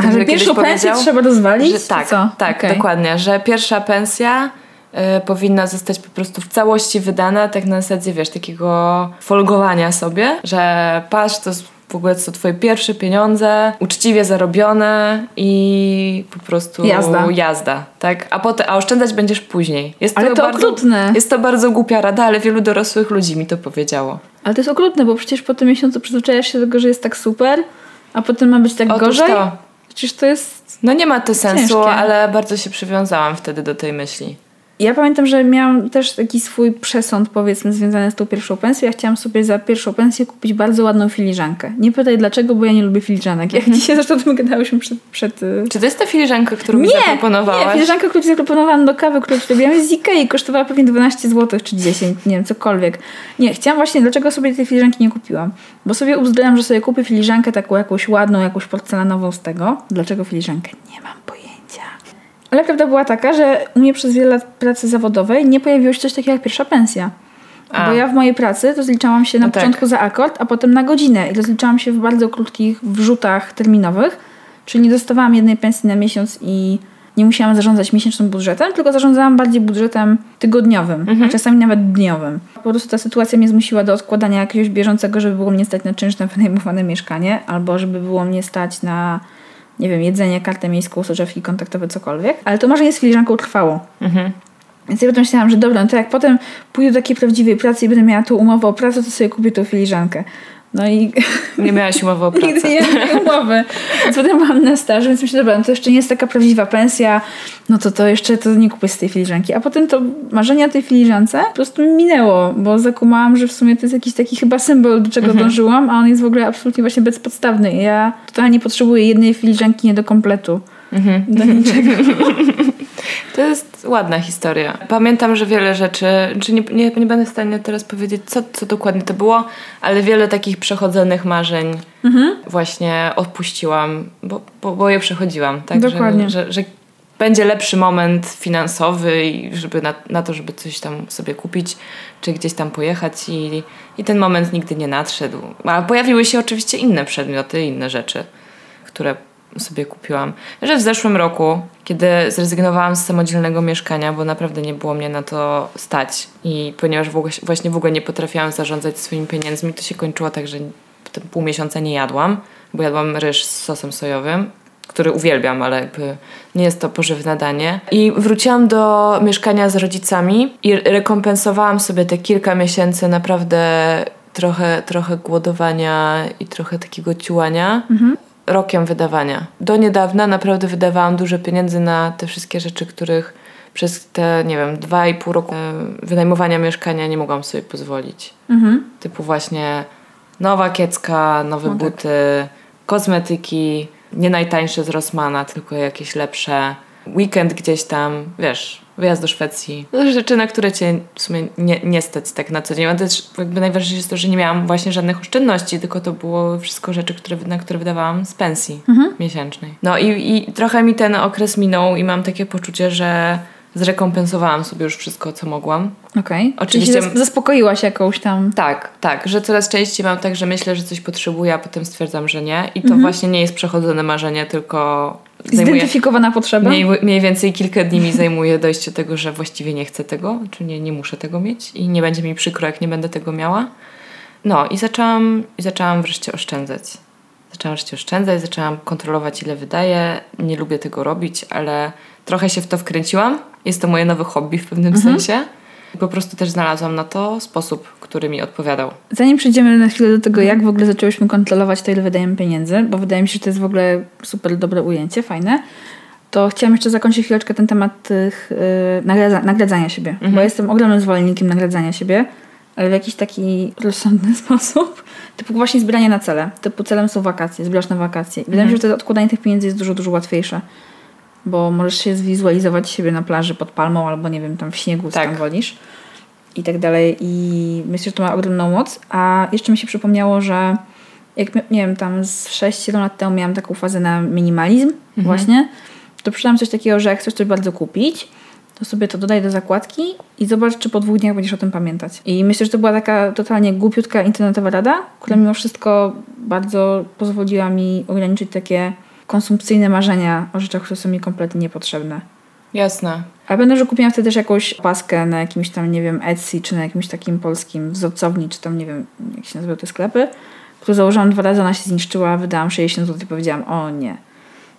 A że pierwszą pensję trzeba rozwalić? Że tak, tak, Okej. dokładnie, że pierwsza pensja y, powinna zostać po prostu w całości wydana, tak na zasadzie, wiesz, takiego folgowania sobie, że patrz, to w ogóle są twoje pierwsze pieniądze, uczciwie zarobione i po prostu Jazda. jazda tak? A potem, a oszczędzać będziesz później. Jest Ale to bardzo, okrutne. Jest to bardzo głupia rada, ale wielu dorosłych ludzi mi to powiedziało. Ale to jest okrutne, bo przecież po tym miesiącu przyzwyczajasz się do tego, że jest tak super, a potem ma być tak Otóż gorzej. to. Przecież to jest... No nie ma to sensu, Ciężkie. ale bardzo się przywiązałam wtedy do tej myśli. Ja pamiętam, że miałam też taki swój przesąd, powiedzmy, związany z tą pierwszą pensją. Ja chciałam sobie za pierwszą pensję kupić bardzo ładną filiżankę. Nie pytaj dlaczego, bo ja nie lubię filiżanek. Jak dzisiaj zresztą o tym gadałyśmy przed... przed y, Czy to jest ta filiżanka, którą mi nie, zaproponowałaś? nie, filiżanka, którą ci zaproponowałam do kawy, którą jest z Ikei, kosztowała pewnie 12 zł czy 10, nie wiem, cokolwiek. Nie, chciałam właśnie, dlaczego sobie tej filiżanki nie kupiłam? Bo sobie ubzdurałam, że sobie kupię filiżankę taką jakąś ładną, jakąś porcelanową z tego. Dlaczego filiżankę? Nie mam pojęcia. Ale prawda była taka, że u mnie przez wiele lat pracy zawodowej nie pojawiło się coś takiego jak pierwsza pensja. A. Bo ja w mojej pracy rozliczałam się na No tak. początku za akord, a potem na godzinę i rozliczałam się w bardzo krótkich wrzutach terminowych, czyli nie dostawałam jednej pensji na miesiąc i nie musiałam zarządzać miesięcznym budżetem, tylko zarządzałam bardziej budżetem tygodniowym, a czasami nawet dniowym. Po prostu ta sytuacja mnie zmusiła do odkładania jakiegoś bieżącego, żeby było mnie stać na czynsz na wynajmowane mieszkanie, albo żeby było mnie stać na nie wiem, jedzenie, kartę miejską, soczewki kontaktowe, cokolwiek. Ale to marzenie z filiżanką trwało. Mhm. Więc ja potem myślałam, że dobra, no to jak potem pójdę do takiej prawdziwej pracy i będę miała tu umowę o pracę, to sobie kupię tą filiżankę. No i (laughs) Nie miałaś umowy o nigdy pracę. nie miałam umowy. (laughs) Potem byłam na staży, więc myślę, dobra, no to jeszcze nie jest taka prawdziwa pensja, no to to jeszcze to nie kupię z tej filiżanki. A potem to marzenie o tej filiżance po prostu mi minęło, bo zakumałam, że w sumie to jest jakiś taki chyba symbol, do czego dążyłam, a on jest w ogóle absolutnie właśnie bezpodstawny. Ja totalnie potrzebuję jednej filiżanki nie do kompletu. Mhm. Do niczego. (laughs) To jest ładna historia. Pamiętam, że wiele rzeczy, czy nie, nie, nie będę w stanie teraz powiedzieć, co, co dokładnie to było, ale wiele takich przechodzonych marzeń Mhm. właśnie odpuściłam, bo, bo, bo je przechodziłam. Tak? Dokładnie. Że, że, że będzie lepszy moment finansowy żeby na, na to, żeby coś tam sobie kupić, czy gdzieś tam pojechać i, i ten moment nigdy nie nadszedł. A pojawiły się oczywiście inne przedmioty, inne rzeczy, które sobie kupiłam. Że w zeszłym roku, kiedy zrezygnowałam z samodzielnego mieszkania, bo naprawdę nie było mnie na to stać i ponieważ w ogóle, właśnie w ogóle nie potrafiłam zarządzać swoimi pieniędzmi, to się kończyło tak, że pół miesiąca nie jadłam, bo jadłam ryż z sosem sojowym, który uwielbiam, ale nie jest to pożywne danie. I wróciłam do mieszkania z rodzicami i rekompensowałam sobie te kilka miesięcy naprawdę trochę, trochę głodowania i trochę takiego ciułania rokiem wydawania. Do niedawna naprawdę wydawałam dużo pieniędzy na te wszystkie rzeczy, których przez te, nie wiem, dwa i pół roku e, wynajmowania mieszkania nie mogłam sobie pozwolić. Mhm. Typu właśnie nowa kiecka, nowe No tak. buty, kosmetyki, nie najtańsze z Rossmana, tylko jakieś lepsze. Weekend gdzieś tam, wiesz, wyjazd do Szwecji. No, rzeczy, na które cię w sumie nie, nie stać tak na co dzień. A też jakby najważniejsze jest to, że nie miałam właśnie żadnych oszczędności, tylko to było wszystko rzeczy, które, na które wydawałam z pensji miesięcznej. No i, i trochę mi ten okres minął i mam takie poczucie, że zrekompensowałam sobie już wszystko, co mogłam. Okej. Oczywiście- Czyli się zas- zaspokoiłaś jakąś tam... Tak, tak, że coraz częściej mam tak, że myślę, że coś potrzebuję, a potem stwierdzam, że nie. I to właśnie nie jest przechodzone marzenie, tylko Zidentyfikowana potrzeba? mniej, mniej więcej kilka dni mi zajmuje dojście do tego, że właściwie nie chcę tego, czy nie, nie muszę tego mieć i nie będzie mi przykro, jak nie będę tego miała. No i zaczęłam, i zaczęłam wreszcie oszczędzać. Zaczęłam wreszcie oszczędzać, zaczęłam kontrolować, ile wydaję. Nie lubię tego robić, ale trochę się w to wkręciłam. Jest to moje nowe hobby w pewnym sensie. Po prostu też znalazłam na to sposób, który mi odpowiadał. Zanim przejdziemy na chwilę do tego, jak w ogóle zaczęłyśmy kontrolować to, ile wydajemy pieniędzy, bo wydaje mi się, że to jest w ogóle super dobre ujęcie, fajne, to chciałam jeszcze zakończyć chwileczkę ten temat tych yy, nagradza, nagradzania siebie. Bo jestem ogromnym zwolennikiem nagradzania siebie, ale w jakiś taki rozsądny (laughs) sposób. Typu właśnie zbieranie na cele. Typu celem są wakacje, zbierasz na wakacje. Wydaje mi się, że wtedy odkładanie tych pieniędzy jest dużo, dużo łatwiejsze. Bo możesz się zwizualizować siebie na plaży pod palmą albo nie wiem, tam w śniegu, co Tak. tam wolisz i tak dalej. I myślę, że to ma ogromną moc. A jeszcze mi się przypomniało, że jak nie wiem, tam z 6-7 lat temu miałam taką fazę na minimalizm właśnie, to przeczytałam coś takiego, że jak chcesz coś bardzo kupić, to sobie to dodaj do zakładki i zobacz, czy po dwóch dniach będziesz o tym pamiętać. I myślę, że to była taka totalnie głupiutka internetowa rada, która mimo wszystko bardzo pozwoliła mi ograniczyć takie konsumpcyjne marzenia o rzeczach, które są mi kompletnie niepotrzebne. Jasne. Ale będę, że kupiłam wtedy też jakąś paskę na jakimś tam, nie wiem, Etsy, czy na jakimś takim polskim wzorcowni, czy tam, nie wiem, jak się nazywają te sklepy, którą założyłam dwa razy, ona się zniszczyła, wydałam 60 zł i powiedziałam, o nie.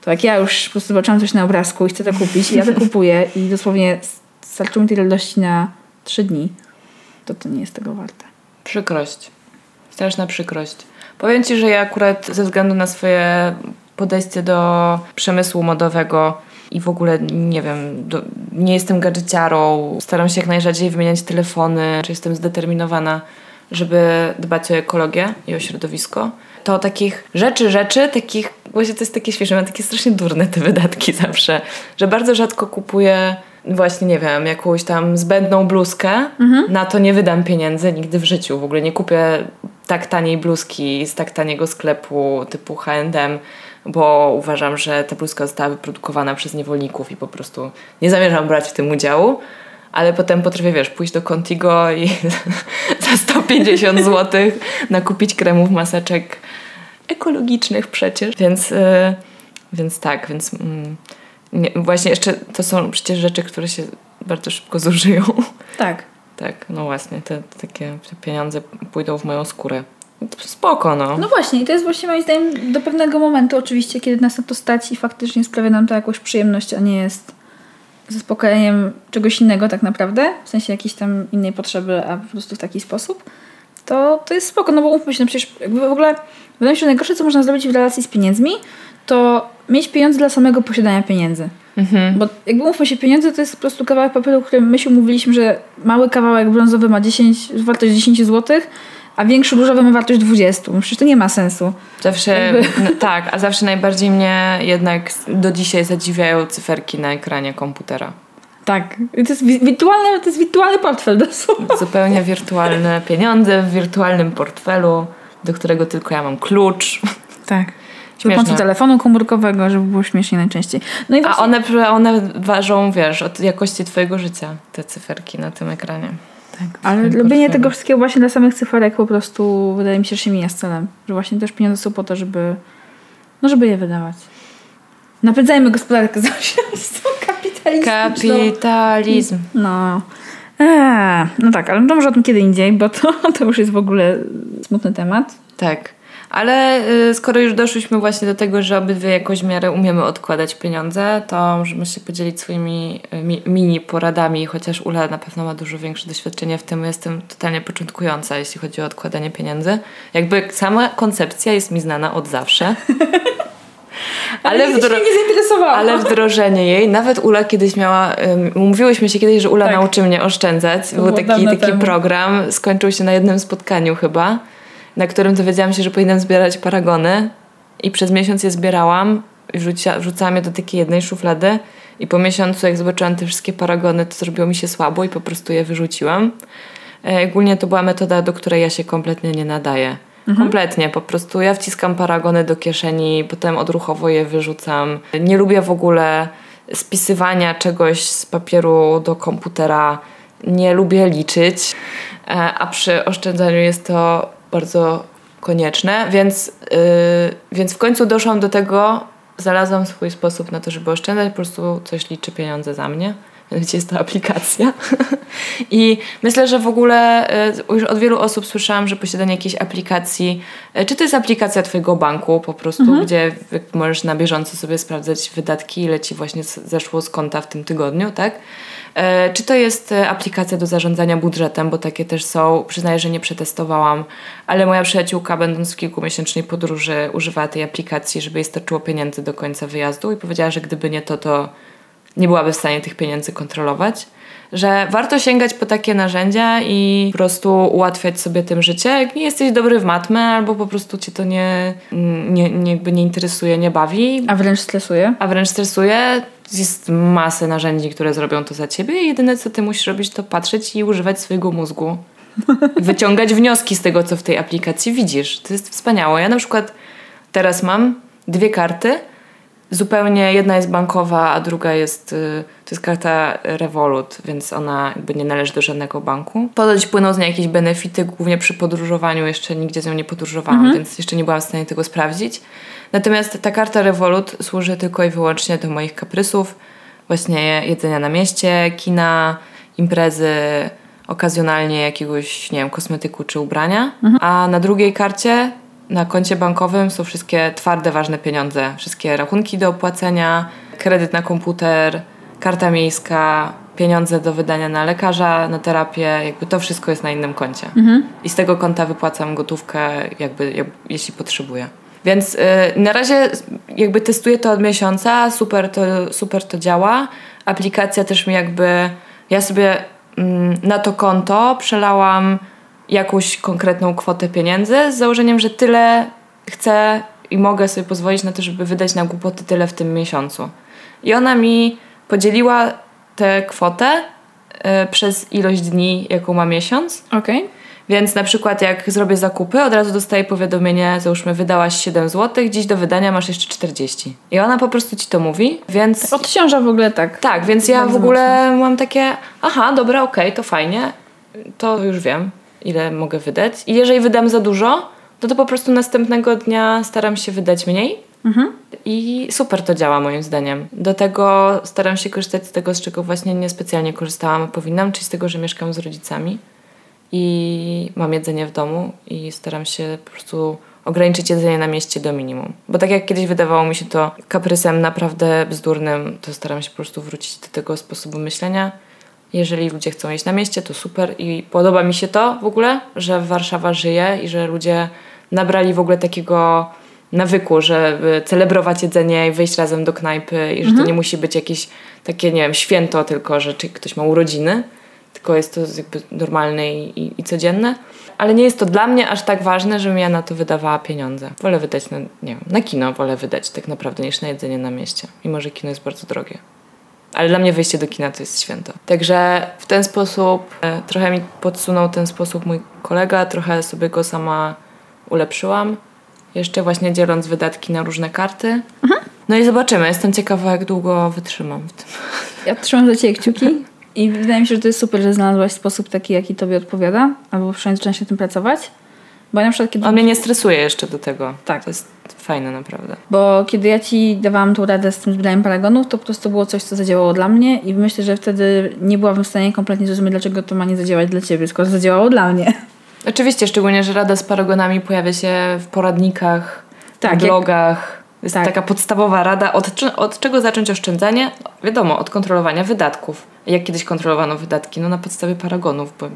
To jak ja już po prostu zobaczyłam coś na obrazku i chcę to kupić i ja to kupuję i dosłownie starczyło mi tej ilości na 3 dni, to to nie jest tego warte. Przykrość. Straszna przykrość. Powiem Ci, że ja akurat ze względu na swoje podejście do przemysłu modowego i w ogóle, nie wiem, do, nie jestem gadżeciarą, staram się jak najrzadziej wymieniać telefony, czy jestem zdeterminowana, żeby dbać o ekologię i o środowisko. To takich rzeczy, rzeczy, takich, właśnie to jest takie śmieszne, mam takie strasznie durne te wydatki (laughs) zawsze, że bardzo rzadko kupuję właśnie, nie wiem, jakąś tam zbędną bluzkę, na to nie wydam pieniędzy nigdy w życiu. W ogóle nie kupię tak taniej bluzki z tak taniego sklepu typu H&M, bo uważam, że ta bluzka została wyprodukowana przez niewolników i po prostu nie zamierzam brać w tym udziału. Ale potem potrafię, wiesz, pójść do Contigo i (laughs) za 150 (laughs) zł nakupić kremów, maseczek ekologicznych przecież. Więc, yy, więc tak, więc mm, nie, właśnie jeszcze to są przecież rzeczy, które się bardzo szybko zużyją. Tak. Tak, no właśnie, te, te takie te pieniądze pójdą w moją skórę. Spoko, no. No właśnie, i to jest właśnie moim zdaniem do pewnego momentu oczywiście, kiedy nas na to stać i faktycznie sprawia nam to jakąś przyjemność, a nie jest zaspokajaniem czegoś innego tak naprawdę, w sensie jakiejś tam innej potrzeby, a po prostu w taki sposób, to, to jest spoko, no bo umówmy się, no przecież jakby w ogóle wydaje mi się, że najgorsze, co można zrobić w relacji z pieniędzmi, to mieć pieniądze dla samego posiadania pieniędzy. Bo jakby umówmy się, pieniądze to jest po prostu kawałek papieru, który my się umówiliśmy, że mały kawałek brązowy ma 10, wartość 10 zł, a większy różowy ma wartość 20. Przecież to nie ma sensu. Zawsze, Jakby- n- tak, a zawsze najbardziej mnie jednak do dzisiaj zadziwiają cyferki na ekranie komputera. Tak. To jest wi- wirtualny, to jest wirtualny portfel dosłownie. Zupełnie wirtualne pieniądze w wirtualnym portfelu, do którego tylko ja mam klucz. Tak. Śmieszne. Śmieszne. telefonu komórkowego, żeby było śmiesznie najczęściej. No i A właśnie, one, one ważą, wiesz, od jakości twojego życia, te cyferki na tym ekranie. Tak, ale portfelu. tego wszystkiego właśnie dla samych cyferek po prostu wydaje mi się, że się mija z celem. Że właśnie też pieniądze są po to, żeby no żeby je wydawać. Napędzajmy gospodarkę (laughs) zasiastą kapitalistyczną. Kapitalizm. No. Eee, no tak, ale to może o tym kiedy indziej, bo to, (laughs) to już jest w ogóle smutny temat. Tak. Ale y, skoro już doszliśmy właśnie do tego, że obydwie jakoś w miarę umiemy odkładać pieniądze, to możemy się podzielić swoimi y, mi, mini poradami, chociaż Ula na pewno ma dużo większe doświadczenie w tym. Jestem totalnie początkująca, jeśli chodzi o odkładanie pieniędzy. Jakby sama koncepcja jest mi znana od zawsze. (laughs) Ale, nigdy wdro- ale wdrożenie jej, nawet Ula kiedyś miała, um, umówiłyśmy się kiedyś, że Ula Tak. nauczy mnie oszczędzać. Był taki, taki temu. program, skończył się na jednym spotkaniu chyba, na którym dowiedziałam się, że powinnam zbierać paragony i przez miesiąc je zbierałam i wrzucia, wrzucałam je do takiej jednej szuflady i po miesiącu jak zobaczyłam te wszystkie paragony, to zrobiło mi się słabo i po prostu je wyrzuciłam. E, ogólnie to była metoda, do której ja się kompletnie nie nadaję. Kompletnie, po prostu ja wciskam paragony do kieszeni, potem odruchowo je wyrzucam. Nie lubię w ogóle spisywania czegoś z papieru do komputera. Nie lubię liczyć, e, a przy oszczędzaniu jest to bardzo konieczne, więc, yy, więc w końcu doszłam do tego, znalazłam swój sposób na to, żeby oszczędzać, po prostu coś liczy pieniądze za mnie. Mianowicie jest to aplikacja. (laughs) I myślę, że w ogóle y, już od wielu osób słyszałam, że posiadanie jakiejś aplikacji, y, czy to jest aplikacja Twojego banku po prostu, gdzie jak możesz na bieżąco sobie sprawdzać wydatki, ile Ci właśnie zeszło z konta w tym tygodniu, tak? E, Czy to jest e, aplikacja do zarządzania budżetem, bo takie też są. Przyznaję, że nie przetestowałam, ale moja przyjaciółka, będąc w kilkumiesięcznej podróży, używała tej aplikacji, żeby jej starczyło pieniędzy do końca wyjazdu i powiedziała, że gdyby nie to, to nie byłaby w stanie tych pieniędzy kontrolować. Że warto sięgać po takie narzędzia i po prostu ułatwiać sobie tym życie. Jak nie jesteś dobry w matmę, albo po prostu cię to nie, nie, nie, jakby nie interesuje, nie bawi, A wręcz stresuje. a wręcz stresuje. Jest masę narzędzi, które zrobią to za ciebie i jedyne co ty musisz robić to patrzeć i używać swojego mózgu. (laughs) Wyciągać wnioski z tego, co w tej aplikacji widzisz. To jest wspaniałe. Ja na przykład teraz mam dwie karty. Zupełnie jedna jest bankowa, a druga jest, y, to jest karta Revolut, więc ona jakby nie należy do żadnego banku. Ponoć płyną z niej jakieś benefity, głównie przy podróżowaniu. Jeszcze nigdzie z nią nie podróżowałam, więc jeszcze nie byłam w stanie tego sprawdzić. Natomiast ta karta Revolut służy tylko i wyłącznie do moich kaprysów, właśnie jedzenia na mieście, kina, imprezy, okazjonalnie jakiegoś, nie wiem, kosmetyku czy ubrania. A na drugiej karcie, na koncie bankowym są wszystkie twarde, ważne pieniądze. Wszystkie rachunki do opłacenia, kredyt na komputer, karta miejska, pieniądze do wydania na lekarza, na terapię, jakby to wszystko jest na innym koncie. I z tego konta wypłacam gotówkę, jakby, jak, jeśli potrzebuję. Więc y, na razie jakby testuję to od miesiąca, super to, super to działa. Aplikacja też mi jakby, ja sobie mm, na to konto przelałam jakąś konkretną kwotę pieniędzy z założeniem, że tyle chcę i mogę sobie pozwolić na to, żeby wydać na głupoty tyle w tym miesiącu. I ona mi podzieliła tę kwotę y, przez ilość dni, jaką ma miesiąc. Okej. Więc na przykład jak zrobię zakupy, od razu dostaję powiadomienie, załóżmy wydałaś 7 zł, dziś do wydania masz jeszcze 40. I ona po prostu ci to mówi, więc... Odciąża w ogóle tak. Tak, więc ja w ogóle mam takie, aha, dobra, okej, to fajnie, to już wiem, ile mogę wydać. I jeżeli wydam za dużo, to to po prostu następnego dnia staram się wydać mniej. I super to działa moim zdaniem. Do tego staram się korzystać z tego, z czego właśnie niespecjalnie korzystałam, powinnam, czyli z tego, że mieszkam z rodzicami i mam jedzenie w domu i staram się po prostu ograniczyć jedzenie na mieście do minimum. Bo tak jak kiedyś wydawało mi się to kaprysem naprawdę bzdurnym, to staram się po prostu wrócić do tego sposobu myślenia. Jeżeli ludzie chcą jeść na mieście, to super i podoba mi się to w ogóle, że Warszawa żyje i że ludzie nabrali w ogóle takiego nawyku, żeby celebrować jedzenie i wyjść razem do knajpy i że to nie musi być jakieś takie, nie wiem, święto tylko, że ktoś ma urodziny, tylko jest to jakby normalne i, i, i codzienne. Ale nie jest to dla mnie aż tak ważne, żebym ja na to wydawała pieniądze. Wolę wydać na, nie wiem, na kino wolę wydać tak naprawdę niż na jedzenie na mieście. Mimo, że kino jest bardzo drogie. Ale dla mnie wyjście do kina to jest święto. Także w ten sposób e, trochę mi podsunął ten sposób mój kolega, trochę sobie go sama ulepszyłam. Jeszcze właśnie dzieląc wydatki na różne karty. No i zobaczymy. Jestem ciekawa, jak długo wytrzymam w tym. (laughs) Ja trzymam za ciebie kciuki i wydaje mi się, że to jest super, że znalazłaś sposób taki, jaki tobie odpowiada, albo przynajmniej zaczynasz się tym pracować. Bo ja na przykład kiedy... On mnie nie stresuje jeszcze do tego. Tak. To jest fajne naprawdę. Bo kiedy ja ci dawałam tą radę z tym zbieraniem paragonów, to po prostu było coś, co zadziałało dla mnie i myślę, że wtedy nie byłabym w stanie kompletnie zrozumieć, dlaczego to ma nie zadziałać dla ciebie, skoro zadziałało dla mnie. Oczywiście, szczególnie, że rada z paragonami pojawia się w poradnikach, Tak, w jak- blogach. Jest tak. taka podstawowa rada, od, od czego zacząć oszczędzanie? Wiadomo, od kontrolowania wydatków. Jak kiedyś kontrolowano wydatki? No na podstawie paragonów, bo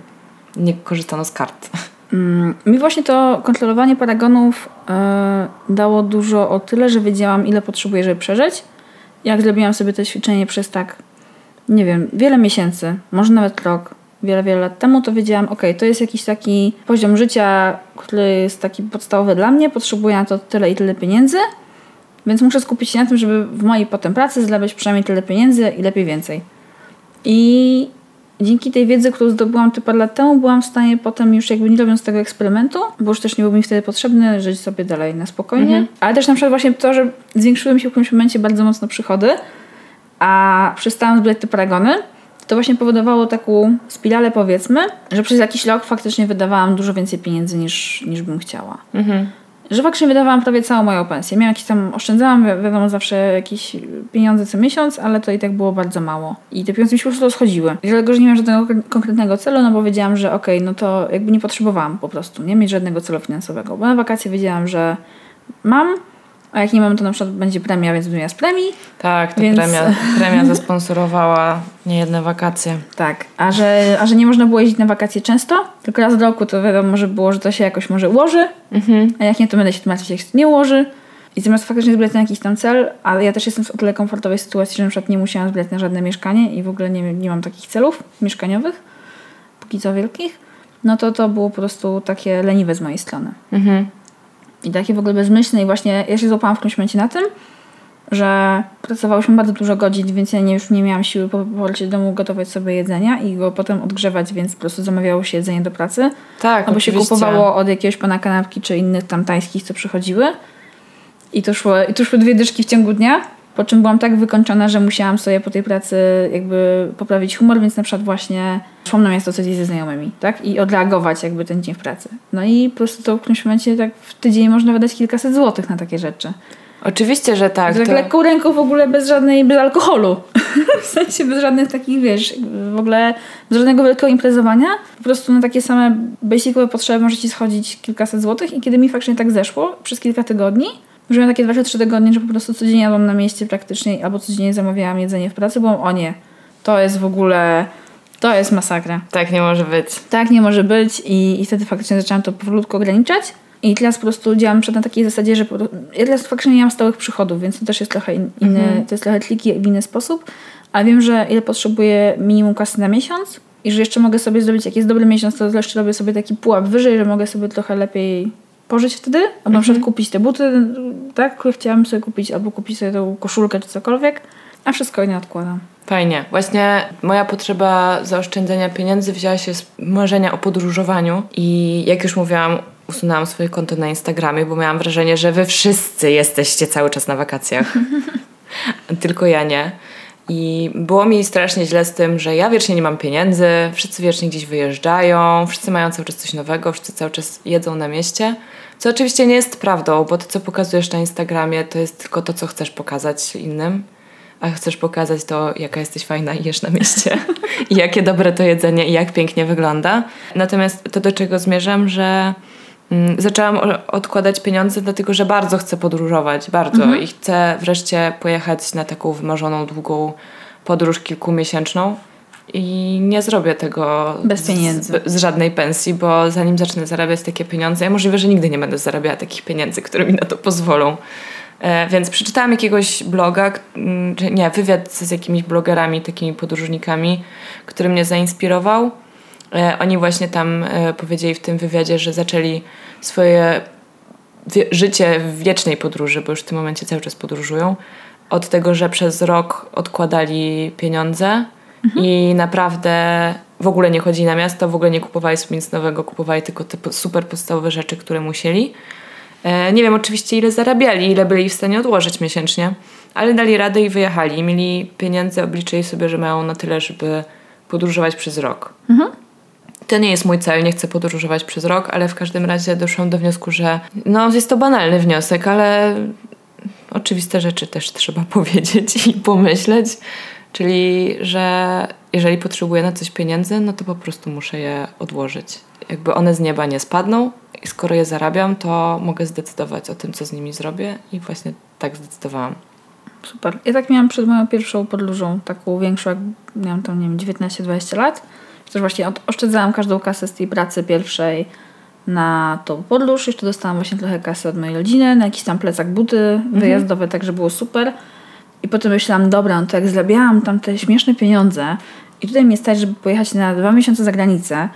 nie korzystano z kart. Mm, Mi właśnie to kontrolowanie paragonów e, dało dużo o tyle, że wiedziałam, ile potrzebuję, żeby przeżyć. Jak zrobiłam sobie to ćwiczenie przez tak, nie wiem, wiele miesięcy, może nawet rok, wiele, wiele lat temu, to wiedziałam, ok, to jest jakiś taki poziom życia, który jest taki podstawowy dla mnie, potrzebuję na to tyle i tyle pieniędzy Więc muszę skupić się na tym, żeby w mojej potem pracy zarabiać przynajmniej tyle pieniędzy i lepiej więcej. I dzięki tej wiedzy, którą zdobyłam te parę lat temu, byłam w stanie potem już jakby nie robiąc tego eksperymentu, bo już też nie był mi wtedy potrzebny, żyć sobie dalej na spokojnie. Ale też na przykład właśnie to, że zwiększyły mi się w którymś momencie bardzo mocno przychody, a przestałam zbierać te paragony, to właśnie powodowało taką spiralę powiedzmy, że przez jakiś rok faktycznie wydawałam dużo więcej pieniędzy niż, niż bym chciała. Że faktycznie wydawałam prawie całą moją pensję. Miałam jakieś tam, oszczędzałam wi- wiadomo zawsze jakieś pieniądze co miesiąc, ale to i tak było bardzo mało. I te pieniądze mi się po prostu rozchodziły. I dlatego, że nie miałam żadnego kon- konkretnego celu, no bo wiedziałam, że okej, no to jakby nie potrzebowałam po prostu, nie mieć żadnego celu finansowego. Bo na wakacje wiedziałam, że mam, a jak nie mam, to na przykład będzie premia, więc będę miała z premii. Tak, ta Więc- premia, premia zasponsorowała niejedne wakacje. Tak, a że, a że nie można było jeździć na wakacje często, tylko raz do roku, to wiadomo, że było, że to się jakoś może ułoży, a jak nie, to będę się tłumaczyć, jak się nie ułoży. I zamiast faktycznie zbierać na jakiś tam cel, ale ja też jestem w o tyle komfortowej sytuacji, że na przykład nie musiałam zbierać na żadne mieszkanie i w ogóle nie, nie mam takich celów mieszkaniowych, póki co wielkich, no to to było po prostu takie leniwe z mojej strony. Mhm. I takie w ogóle bezmyślne i właśnie ja się złapałam w którymś momencie na tym, że pracowałyśmy bardzo dużo godzin, więc ja nie, już nie miałam siły po powrocie do domu gotować sobie jedzenia i go potem odgrzewać, więc po prostu zamawiało się jedzenie do pracy. Tak, Albo się oczywiście. kupowało od jakiegoś pana kanapki czy innych tam tańskich, co przychodziły. I to, szło, I to szły dwie dyszki w ciągu dnia, po czym byłam tak wykończona, że musiałam sobie po tej pracy jakby poprawić humor, więc na przykład właśnie szłam na miasto coś ze znajomymi, tak? I odreagować jakby ten dzień w pracy. No i po prostu to w którymś momencie tak w tydzień można wydać kilkaset złotych na takie rzeczy. Oczywiście, że tak. Tak, to- lekką ręką w ogóle bez żadnej, bez alkoholu. (laughs) w sensie bez żadnych takich, wiesz, w ogóle bez żadnego wielkiego imprezowania. Po prostu na takie same basicowe potrzeby może ci schodzić kilkaset złotych i kiedy mi faktycznie tak zeszło przez kilka tygodni, miałam takie dwa czy trzy tygodnie, że po prostu codziennie jadłam na mieście praktycznie albo codziennie zamawiałam jedzenie w pracy, bo o nie, to jest w ogóle, to jest masakra. Tak nie może być. Tak nie może być i, i wtedy faktycznie zaczęłam to powolutku ograniczać. I teraz po prostu działam przed na takiej zasadzie, że po, ja teraz faktycznie nie mam stałych przychodów, więc to też jest trochę in, inny, to jest trochę triki w inny sposób, ale wiem, że ile potrzebuję minimum kasy na miesiąc i że jeszcze mogę sobie zrobić, jak jest dobry miesiąc, to jeszcze robię sobie taki pułap wyżej, że mogę sobie trochę lepiej pożyć wtedy, albo na przykład kupić te buty, tak, które chciałam sobie kupić, albo kupić sobie tą koszulkę czy cokolwiek, a wszystko inne odkładam. Fajnie. Właśnie moja potrzeba zaoszczędzania pieniędzy wzięła się z marzenia o podróżowaniu i jak już mówiłam, usunęłam swoje konto na Instagramie, bo miałam wrażenie, że wy wszyscy jesteście cały czas na wakacjach. (laughs) Tylko ja nie. I było mi strasznie źle z tym, że ja wiecznie nie mam pieniędzy, wszyscy wiecznie gdzieś wyjeżdżają, wszyscy mają cały czas coś nowego, wszyscy cały czas jedzą na mieście. Co oczywiście nie jest prawdą, bo to, co pokazujesz na Instagramie, to jest tylko to, co chcesz pokazać innym a chcesz pokazać to, jaka jesteś fajna i jesz na mieście (laughs) i jakie dobre to jedzenie i jak pięknie wygląda. Natomiast to, do czego zmierzam, że zaczęłam o- odkładać pieniądze, dlatego że bardzo chcę podróżować, bardzo i chcę wreszcie pojechać na taką wymarzoną, długą podróż kilkumiesięczną. I nie zrobię tego Bez pieniędzy. Z, z żadnej pensji, bo zanim zacznę zarabiać takie pieniądze, ja możliwe, że nigdy nie będę zarabiała takich pieniędzy, które mi na to pozwolą. E, więc przeczytałam jakiegoś bloga, k- m, czy nie, wywiad z jakimiś blogerami, takimi podróżnikami, który mnie zainspirował. E, oni właśnie tam e, powiedzieli w tym wywiadzie, że zaczęli swoje życie w wiecznej podróży, bo już w tym momencie cały czas podróżują, od tego, że przez rok odkładali pieniądze i naprawdę w ogóle nie chodzili na miasto, w ogóle nie kupowali sobie nic nowego, kupowali tylko te super podstawowe rzeczy, które musieli. E, Nie wiem oczywiście ile zarabiali, ile byli w stanie odłożyć miesięcznie, ale dali radę i wyjechali. Mieli pieniądze, obliczyli sobie, że mają na tyle, żeby podróżować przez rok. To nie jest mój cel, nie chcę podróżować przez rok, ale w każdym razie doszłam do wniosku, że no jest to banalny wniosek, ale oczywiste rzeczy też trzeba (laughs) powiedzieć i pomyśleć. Czyli, że jeżeli potrzebuję na coś pieniędzy, no to po prostu muszę je odłożyć. Jakby one z nieba nie spadną i skoro je zarabiam, to mogę zdecydować o tym, co z nimi zrobię i właśnie tak zdecydowałam. Super. Ja tak miałam przed moją pierwszą podróżą, taką większą, jak miałam tam, nie wiem, 19-20 lat. Też właśnie oszczędzałam każdą kasę z tej pracy pierwszej na tą podróż. Jeszcze dostałam właśnie trochę kasy od mojej rodziny, na jakiś tam plecak buty wyjazdowe, także było super. I potem myślałam, dobra, no to jak zarabiałam tam te śmieszne pieniądze i tutaj mnie stać, żeby pojechać na dwa miesiące za granicę,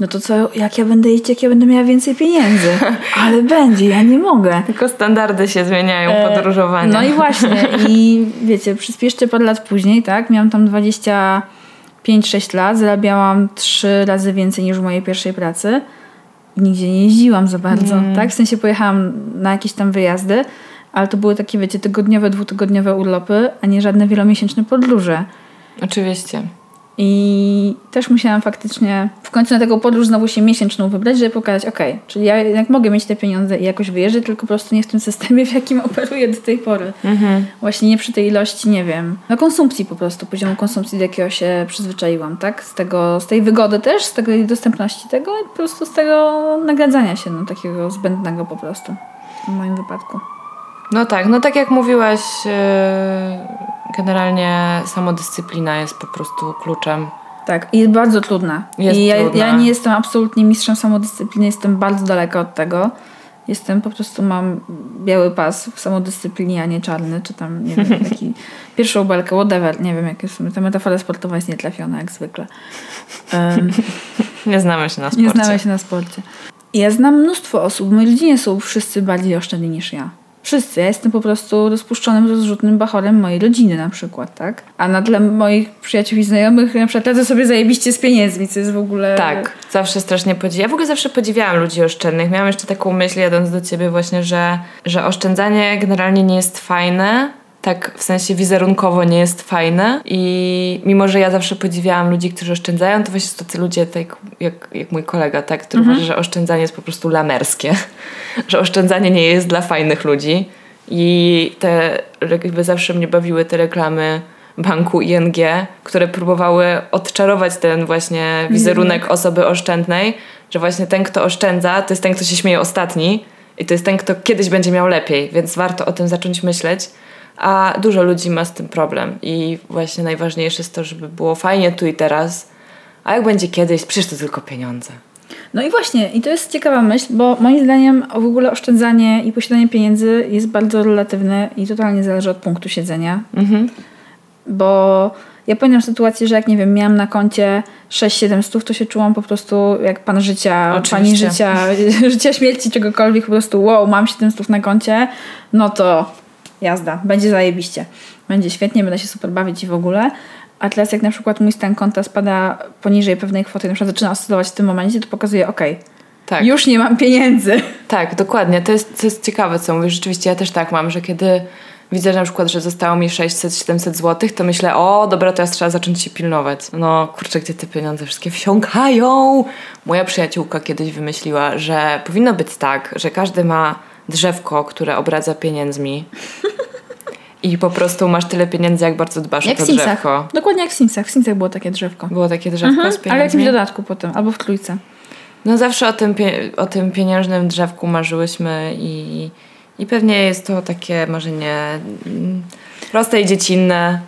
No to co, jak ja będę jeść, jak ja będę miała więcej pieniędzy? (laughs) Ale będzie, ja nie mogę. Tylko standardy się zmieniają E, podróżowania. No i właśnie. I wiecie, przyspieszcie parę lat później, tak? Miałam tam 25-6 lat, zarabiałam trzy razy więcej niż w mojej pierwszej pracy. I nigdzie nie jeździłam za bardzo, Mm. tak? W sensie pojechałam na jakieś tam wyjazdy, ale to były takie, wiecie, tygodniowe, dwutygodniowe urlopy, a nie żadne wielomiesięczne podróże. Oczywiście. I też musiałam faktycznie w końcu na taką podróż znowu się miesięczną wybrać, żeby pokazać, okej, czyli ja jednak mogę mieć te pieniądze i jakoś wyjeżdżać, tylko po prostu nie w tym systemie, (laughs) w jakim operuję do tej pory. Mhm. Właśnie nie przy tej ilości, nie wiem, no konsumpcji po prostu, poziomu konsumpcji, do jakiego się przyzwyczaiłam, tak? Z, tego, z tej wygody też, z tego dostępności tego i po prostu z tego nagradzania się, no takiego zbędnego po prostu w moim wypadku. No tak, no tak jak mówiłaś, yy, generalnie samodyscyplina jest po prostu kluczem. Tak, i jest bardzo trudna. Jest I ja, trudna. ja nie jestem absolutnie mistrzem samodyscypliny, jestem bardzo daleka od tego. Jestem, po prostu mam biały pas w samodyscyplinie, a nie czarny, czy tam, nie wiem, (laughs) taki pierwszą belkę, whatever, nie wiem, jak jest, ta metafora sportowa jest nietrafiona, jak zwykle. Um, (laughs) Nie znamy się na sporcie. nie znamy się na sporcie. Ja znam mnóstwo osób, w mojej rodzinie są wszyscy bardziej oszczędni niż ja. Wszyscy. Ja jestem po prostu rozpuszczonym, rozrzutnym bachorem mojej rodziny na przykład, tak? A na tle moich przyjaciół i znajomych na przykład radzę sobie zajebiście z pieniędzmi, co jest w ogóle... Tak, zawsze strasznie podziwiam. Ja w ogóle zawsze podziwiałam ludzi oszczędnych. Miałam jeszcze taką myśl jadąc do ciebie właśnie, że, że oszczędzanie generalnie nie jest fajne. Tak w sensie wizerunkowo nie jest fajne i mimo, że ja zawsze podziwiałam ludzi, którzy oszczędzają, to właśnie są tacy ludzie tak jak, jak mój kolega, tak, który uważa, że oszczędzanie jest po prostu lamerskie. (laughs) że oszczędzanie nie jest dla fajnych ludzi i te jakby zawsze mnie bawiły te reklamy banku ING, które próbowały odczarować ten właśnie wizerunek osoby oszczędnej, że właśnie ten, kto oszczędza, to jest ten, kto się śmieje ostatni i to jest ten, kto kiedyś będzie miał lepiej, więc warto o tym zacząć myśleć. A dużo ludzi ma z tym problem i właśnie najważniejsze jest to, żeby było fajnie tu i teraz, a jak będzie kiedyś, przecież to tylko pieniądze. No i właśnie, i to jest ciekawa myśl, bo moim zdaniem w ogóle oszczędzanie i posiadanie pieniędzy jest bardzo relatywne i totalnie zależy od punktu siedzenia. Mhm. Bo ja pamiętam sytuację, że jak nie wiem, miałam na koncie 6-7 stów, to się czułam po prostu jak pan życia, Oczywiście. pani życia, (laughs) życia, śmierci, czegokolwiek, po prostu wow, mam 7 stów na koncie, no to jazda, będzie zajebiście. Będzie świetnie, będę się super bawić i w ogóle. A teraz jak na przykład mój stan konta spada poniżej pewnej kwoty, na przykład zaczyna oscylować w tym momencie, to pokazuje, okej, Tak. już nie mam pieniędzy. Tak, dokładnie. To jest, to jest ciekawe, co mówisz. Rzeczywiście ja też tak mam, że kiedy widzę na przykład, że zostało mi 600-700 zł, to myślę, o dobra, teraz trzeba zacząć się pilnować. No kurczę, gdzie te pieniądze wszystkie wsiąkają? Moja przyjaciółka kiedyś wymyśliła, że powinno być tak, że każdy ma drzewko, które obradza pieniędzmi. I po prostu masz tyle pieniędzy, jak bardzo dbasz Jak o w to Simsach. drzewko. Dokładnie jak w Simsach. W Simsach było takie drzewko. Było takie drzewko Mhm, z ale w jakimś pieniędzmi. dodatku potem, albo w trójce. No zawsze o tym, o tym pieniężnym drzewku marzyłyśmy i, i pewnie jest to takie marzenie mm, proste i dziecinne,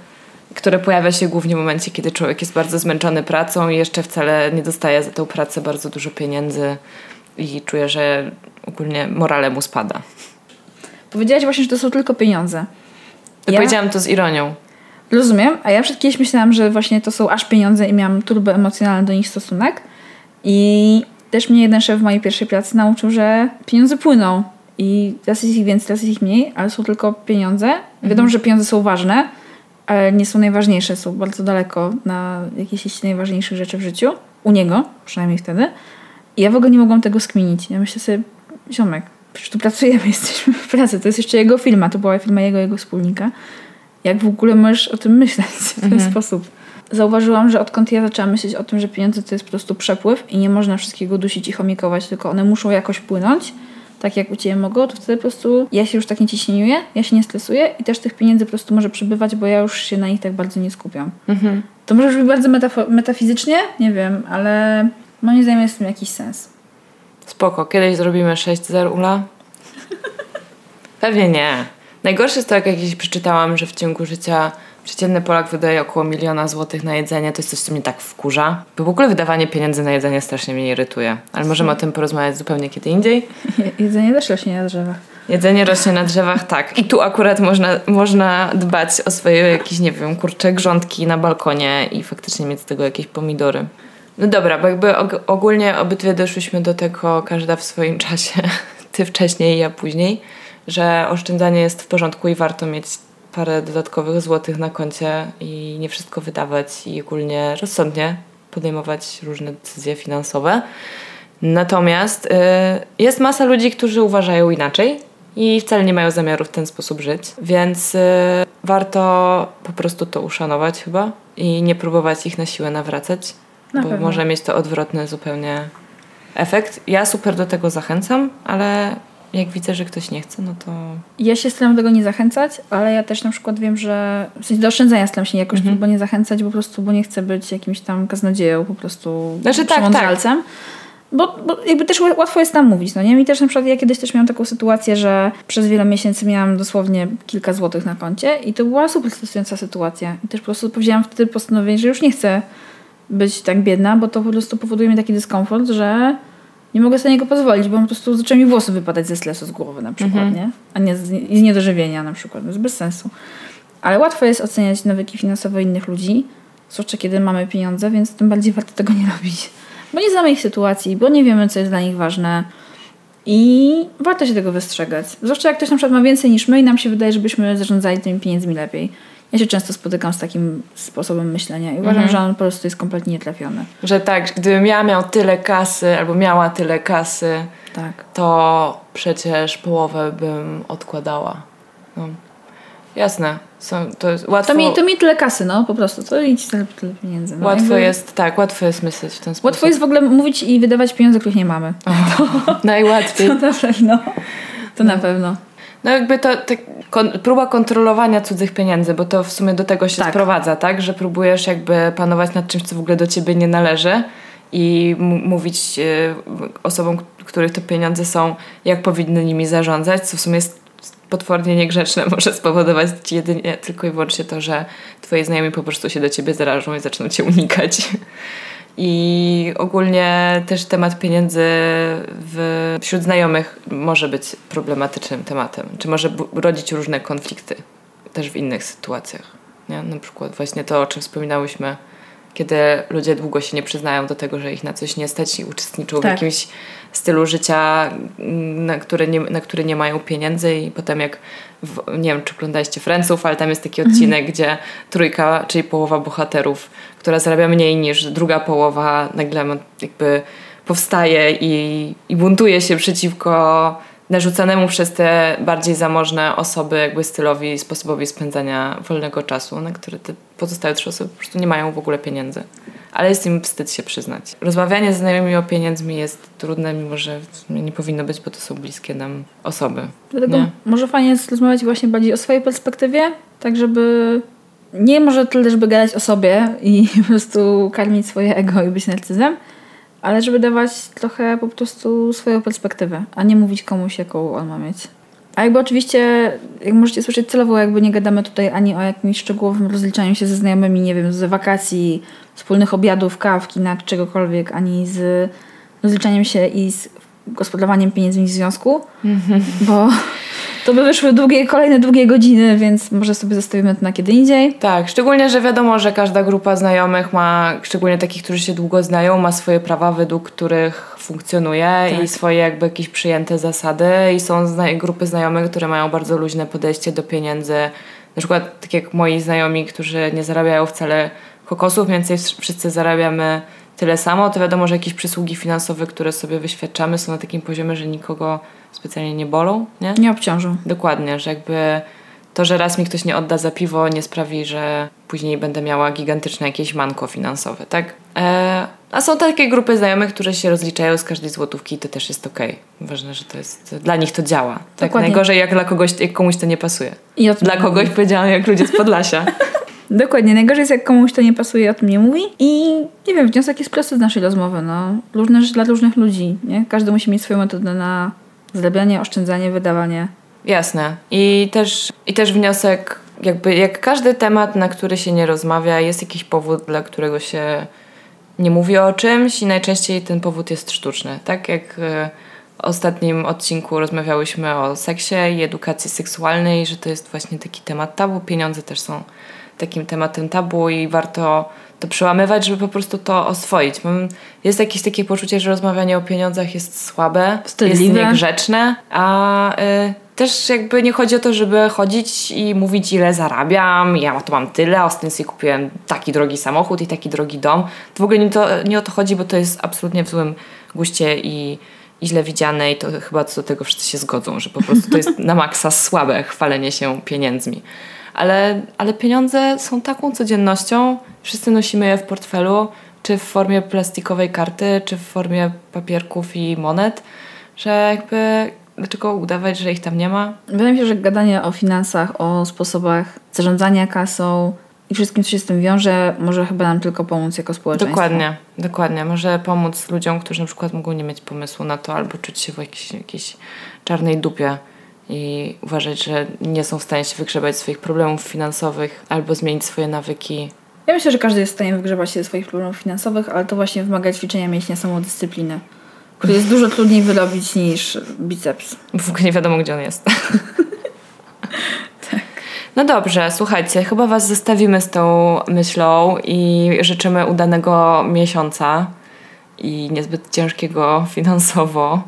które pojawia się głównie w momencie, kiedy człowiek jest bardzo zmęczony pracą i jeszcze wcale nie dostaje za tą pracę bardzo dużo pieniędzy i czuje, że ogólnie morale mu spada. Powiedziałaś właśnie, że to są tylko pieniądze. Ja? Powiedziałam to z ironią. Rozumiem, a ja przed kiedyś myślałam, że właśnie to są aż pieniądze i miałam turbo emocjonalny do nich stosunek. I też mnie jeden szef w mojej pierwszej pracy nauczył, że pieniądze płyną. I teraz jest ich więcej, teraz jest ich mniej, ale są tylko pieniądze. Wiadomo, że pieniądze są ważne, ale nie są najważniejsze, są bardzo daleko na jakiejś najważniejszych rzeczy w życiu. U niego, przynajmniej wtedy. I ja w ogóle nie mogłam tego skminić. Ja myślę sobie, ziomek, przecież tu pracujemy, (laughs) jesteśmy w pracy. To jest jeszcze jego firma, to była firma jego, jego wspólnika. Jak w ogóle możesz o tym myśleć w ten sposób? Zauważyłam, że odkąd ja zaczęłam myśleć o tym, że pieniądze to jest po prostu przepływ i nie można wszystkiego dusić i chomikować, tylko one muszą jakoś płynąć, tak jak u Ciebie mogą, to wtedy po prostu ja się już tak nie ciśnieniuję, ja się nie stresuję i też tych pieniędzy po prostu może przybywać, bo ja już się na nich tak bardzo nie skupiam. To może brzmi bardzo metafo- metafizycznie, nie wiem, ale moim zdaniem jest w tym jakiś sens. Spoko, kiedyś zrobimy 6-0 Ula? Pewnie nie. Najgorsze jest to, jak jakieś przeczytałam, że w ciągu życia przeciętny Polak wydaje około miliona złotych na jedzenie. To jest coś, co mnie tak wkurza. Bo w ogóle wydawanie pieniędzy na jedzenie strasznie mnie irytuje. Ale możemy o tym porozmawiać zupełnie kiedy indziej. Je- (laughs) Jedzenie też rośnie na drzewach. Jedzenie rośnie na drzewach, tak. I tu akurat można, można dbać o swoje jakieś, nie wiem, kurcze grządki na balkonie i faktycznie mieć z tego jakieś pomidory. No dobra, bo jakby og- ogólnie obydwie doszłyśmy do tego, każda w swoim (laughs) czasie, ty wcześniej, ja później, że oszczędzanie jest w porządku i warto mieć parę dodatkowych złotych na koncie i nie wszystko wydawać i ogólnie rozsądnie podejmować różne decyzje finansowe. Natomiast y, jest masa ludzi, którzy uważają inaczej i wcale nie mają zamiaru w ten sposób żyć, więc y, warto po prostu to uszanować chyba i nie próbować ich na siłę nawracać, Na bo pewno. może mieć to odwrotny zupełnie efekt. Ja super do tego zachęcam, ale jak widzę, że ktoś nie chce, no to Ja się staram do tego nie zachęcać, ale ja też na przykład wiem, że w sensie do oszczędzania staram się jakoś Mhm. bo nie zachęcać, po prostu, bo nie chcę być jakimś tam kaznodzieją, po prostu Znaczy tak, przemądralcem. Bo, bo jakby też łatwo jest tam mówić, no nie? Mi też na przykład, ja kiedyś też miałam taką sytuację, że przez wiele miesięcy miałam dosłownie kilka złotych na koncie i to była super stresująca sytuacja. I też po prostu powiedziałam wtedy postanowienie, że już nie chcę być tak biedna, bo to po prostu powoduje mi taki dyskomfort, że nie mogę sobie niego pozwolić, bo po prostu zaczęły mi włosy wypadać ze stresu z głowy na przykład, nie? A nie z, i z niedożywienia na przykład. To jest bez sensu. Ale łatwo jest oceniać nawyki finansowe innych ludzi, zwłaszcza kiedy mamy pieniądze, więc tym bardziej warto tego nie robić. Bo nie znamy ich sytuacji, bo nie wiemy, co jest dla nich ważne. I warto się tego wystrzegać. Zwłaszcza jak ktoś na przykład ma więcej niż my i nam się wydaje, żebyśmy zarządzali tymi pieniędzmi lepiej. Ja się często spotykam z takim sposobem myślenia i uważam, że on po prostu jest kompletnie nietrafiony. że tak, gdybym ja miał tyle kasy albo miała tyle kasy, Tak. to przecież połowę bym odkładała. No. Jasne. Są, to jest łatwo, To mi, to mi tyle kasy, no po prostu. To idź tyle, tyle pieniędzy. No, łatwo jakby- jest, tak, łatwo jest myśleć w ten sposób. Łatwo jest w ogóle mówić i wydawać pieniądze, których nie mamy. (laughs) Najłatwiej. (laughs) To na pewno. To na pewno. No jakby to kon, próba kontrolowania cudzych pieniędzy, bo to w sumie do tego się Tak. sprowadza, tak? Że próbujesz jakby panować nad czymś, co w ogóle do ciebie nie należy i mówić y, osobom, których te pieniądze są, jak powinny nimi zarządzać, co w sumie jest potwornie niegrzeczne, (laughs) może spowodować ci jedynie tylko i wyłącznie to, że twoi znajomi po prostu się do ciebie zarażą i zaczną cię unikać. I ogólnie też temat pieniędzy w, wśród znajomych może być problematycznym tematem, czy może rodzić różne konflikty też w innych sytuacjach. Nie? Na przykład właśnie to, o czym wspominałyśmy, kiedy ludzie długo się nie przyznają do tego, że ich na coś nie stać i uczestniczą Tak. w jakimś stylu życia, mm, na który, nie, na który nie mają pieniędzy i potem jak, w, nie wiem czy oglądaliście Friendsów, ale tam jest taki odcinek, gdzie trójka, czyli połowa bohaterów, która zarabia mniej niż druga połowa, nagle jakby powstaje i, i buntuje się przeciwko narzucanemu przez te bardziej zamożne osoby jakby stylowi, sposobowi spędzania wolnego czasu, na które te pozostałe trzy osoby po prostu nie mają w ogóle pieniędzy. Ale jest im wstyd się przyznać. Rozmawianie z znajomymi o pieniędzmi jest trudne, mimo że nie powinno być, bo to są bliskie nam osoby. Dlatego Nie? może fajnie jest rozmawiać właśnie bardziej o swojej perspektywie, tak żeby nie może tyle, żeby gadać o sobie i (laughs) po prostu karmić swoje ego i być narcyzem, ale żeby dawać trochę po prostu swoją perspektywę, a nie mówić komuś, jaką on ma mieć. A jakby oczywiście, jak możecie słyszeć celowo, jakby nie gadamy tutaj ani o jakimś szczegółowym rozliczaniu się ze znajomymi, nie wiem, z wakacji, wspólnych obiadów, kaw, kina, czy czegokolwiek, ani z rozliczaniem się i z gospodarowaniem pieniędzmi w związku, bo to by wyszły długie, kolejne długie godziny, więc może sobie zostawimy to na kiedy indziej. Tak, szczególnie, że wiadomo, że każda grupa znajomych ma, szczególnie takich, którzy się długo znają, ma swoje prawa, według których funkcjonuje Tak. i swoje jakby jakieś przyjęte zasady i są zna- grupy znajomych, które mają bardzo luźne podejście do pieniędzy. Na przykład tak jak moi znajomi, którzy nie zarabiają wcale kokosów, więcej wszyscy zarabiamy tyle samo, to wiadomo, że jakieś przysługi finansowe, które sobie wyświadczamy są na takim poziomie, że nikogo specjalnie nie bolą, nie? Nie obciążą. Dokładnie, że jakby to, że raz mi ktoś nie odda za piwo, nie sprawi, że później będę miała gigantyczne jakieś manko finansowe, tak? E, a są takie grupy znajomych, które się rozliczają z każdej złotówki i to też jest okej. Ważne, że to jest, dla nich to działa. Tak? Dokładnie. Najgorzej, jak dla kogoś, jak komuś to nie pasuje. I Dla kogoś powiedziałam, jak ludzie z Podlasia. (laughs) Dokładnie. Najgorzej jest, jak komuś to nie pasuje o tym nie mówi. I nie wiem, wniosek jest prosty z naszej rozmowy. No. Różne rzeczy dla różnych ludzi. Nie? Każdy musi mieć swoją metodę na zarabianie, oszczędzanie, wydawanie. Jasne. I też, I też wniosek, jakby jak każdy temat, na który się nie rozmawia, jest jakiś powód, dla którego się nie mówi o czymś i najczęściej ten powód jest sztuczny. Tak jak e, w ostatnim odcinku rozmawiałyśmy o seksie i edukacji seksualnej, że to jest właśnie taki temat tabu. Pieniądze też są takim tematem tabu i warto to przełamywać, żeby po prostu to oswoić. Mam, jest jakieś takie poczucie, że rozmawianie o pieniądzach jest słabe, Wstydliwe. jest niegrzeczne, a y, też jakby nie chodzi o to, żeby chodzić i mówić ile zarabiam, ja to mam tyle, a ostatnio sobie kupiłem taki drogi samochód i taki drogi dom. To w ogóle nie, to, nie o to chodzi, bo to jest absolutnie w złym guście i, i źle widziane i to chyba co do tego wszyscy się zgodzą, że po prostu to jest (laughs) na maksa słabe chwalenie się pieniędzmi. Ale, ale pieniądze są taką codziennością, wszyscy nosimy je w portfelu, czy w formie plastikowej karty, czy w formie papierków i monet, że jakby dlaczego udawać, że ich tam nie ma? Wydaje mi się, że gadanie o finansach, o sposobach zarządzania kasą i wszystkim, co się z tym wiąże, może chyba nam tylko pomóc jako społeczeństwo. Dokładnie, dokładnie. Może pomóc ludziom, którzy na przykład mogą nie mieć pomysłu na to albo czuć się w jakiejś, jakiejś czarnej dupie i uważać, że nie są w stanie się wygrzebać swoich problemów finansowych albo zmienić swoje nawyki. Ja myślę, że każdy jest w stanie wygrzebać się ze swoich problemów finansowych, ale to właśnie wymaga ćwiczenia mięśnia samodyscypliny, który jest dużo trudniej wyrobić niż biceps. W ogóle nie wiadomo, gdzie on jest. (laughs) No dobrze, słuchajcie, chyba Was zostawimy z tą myślą i życzymy udanego miesiąca i niezbyt ciężkiego finansowo.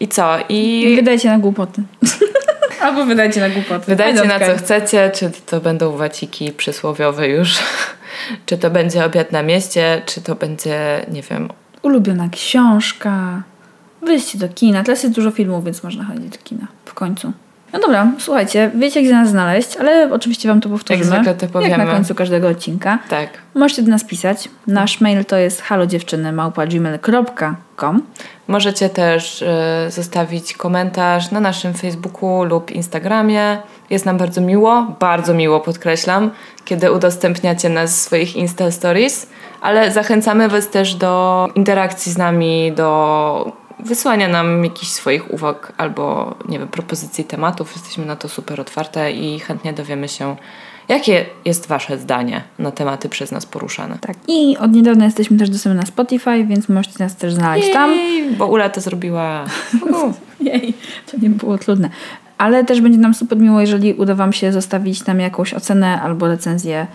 I co? I I wydajcie na głupoty. (laughs) Albo wydajcie na głupoty. wydajcie na co chcecie, czy to będą waciki przysłowiowe już, (laughs) czy to będzie obiad na mieście, czy to będzie, nie wiem, Ulubiona książka. Wyjście do kina. Teraz jest dużo filmów, więc można chodzić do kina. W końcu. No dobra, słuchajcie, wiecie gdzie nas znaleźć, ale oczywiście wam to powtórzymy. zwykle to Jak powiemy. na końcu każdego odcinka. tak. Możecie do nas pisać. Nasz mail to jest halodziewczyny.gmail.com Możecie też e, zostawić komentarz na naszym Facebooku lub Instagramie. Jest nam bardzo miło, bardzo miło podkreślam, kiedy udostępniacie nas w swoich Insta Stories, ale zachęcamy Was też do interakcji z nami, do wysłania nam jakichś swoich uwag albo, nie wiem, propozycji tematów. Jesteśmy na to super otwarte i chętnie dowiemy się, jakie jest Wasze zdanie na tematy przez nas poruszane. Tak. I od niedawna jesteśmy też dostępni na Spotify, więc możecie nas też znaleźć tam. Jej, bo Ula to zrobiła. (laughs) Jej, to nie było trudne. Ale też będzie nam super miło, jeżeli uda Wam się zostawić nam jakąś ocenę albo recenzję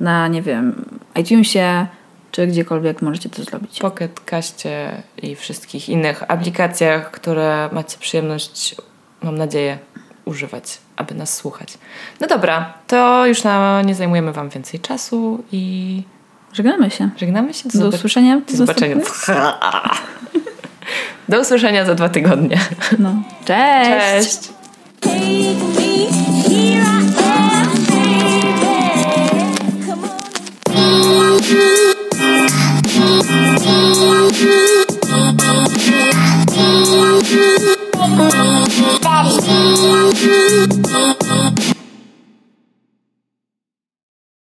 na, nie wiem, iTunesie, czy gdziekolwiek możecie to zrobić. Pocket Caście i wszystkich innych aplikacjach, które macie przyjemność, mam nadzieję, używać, aby nas słuchać. No dobra, to już na, nie zajmujemy Wam więcej czasu i Żegnamy się. żegnamy się. Do zobac- usłyszenia. Do zobaczenia. (laughs) Do usłyszenia za dwa tygodnie. No. Cześć. Cześć. you.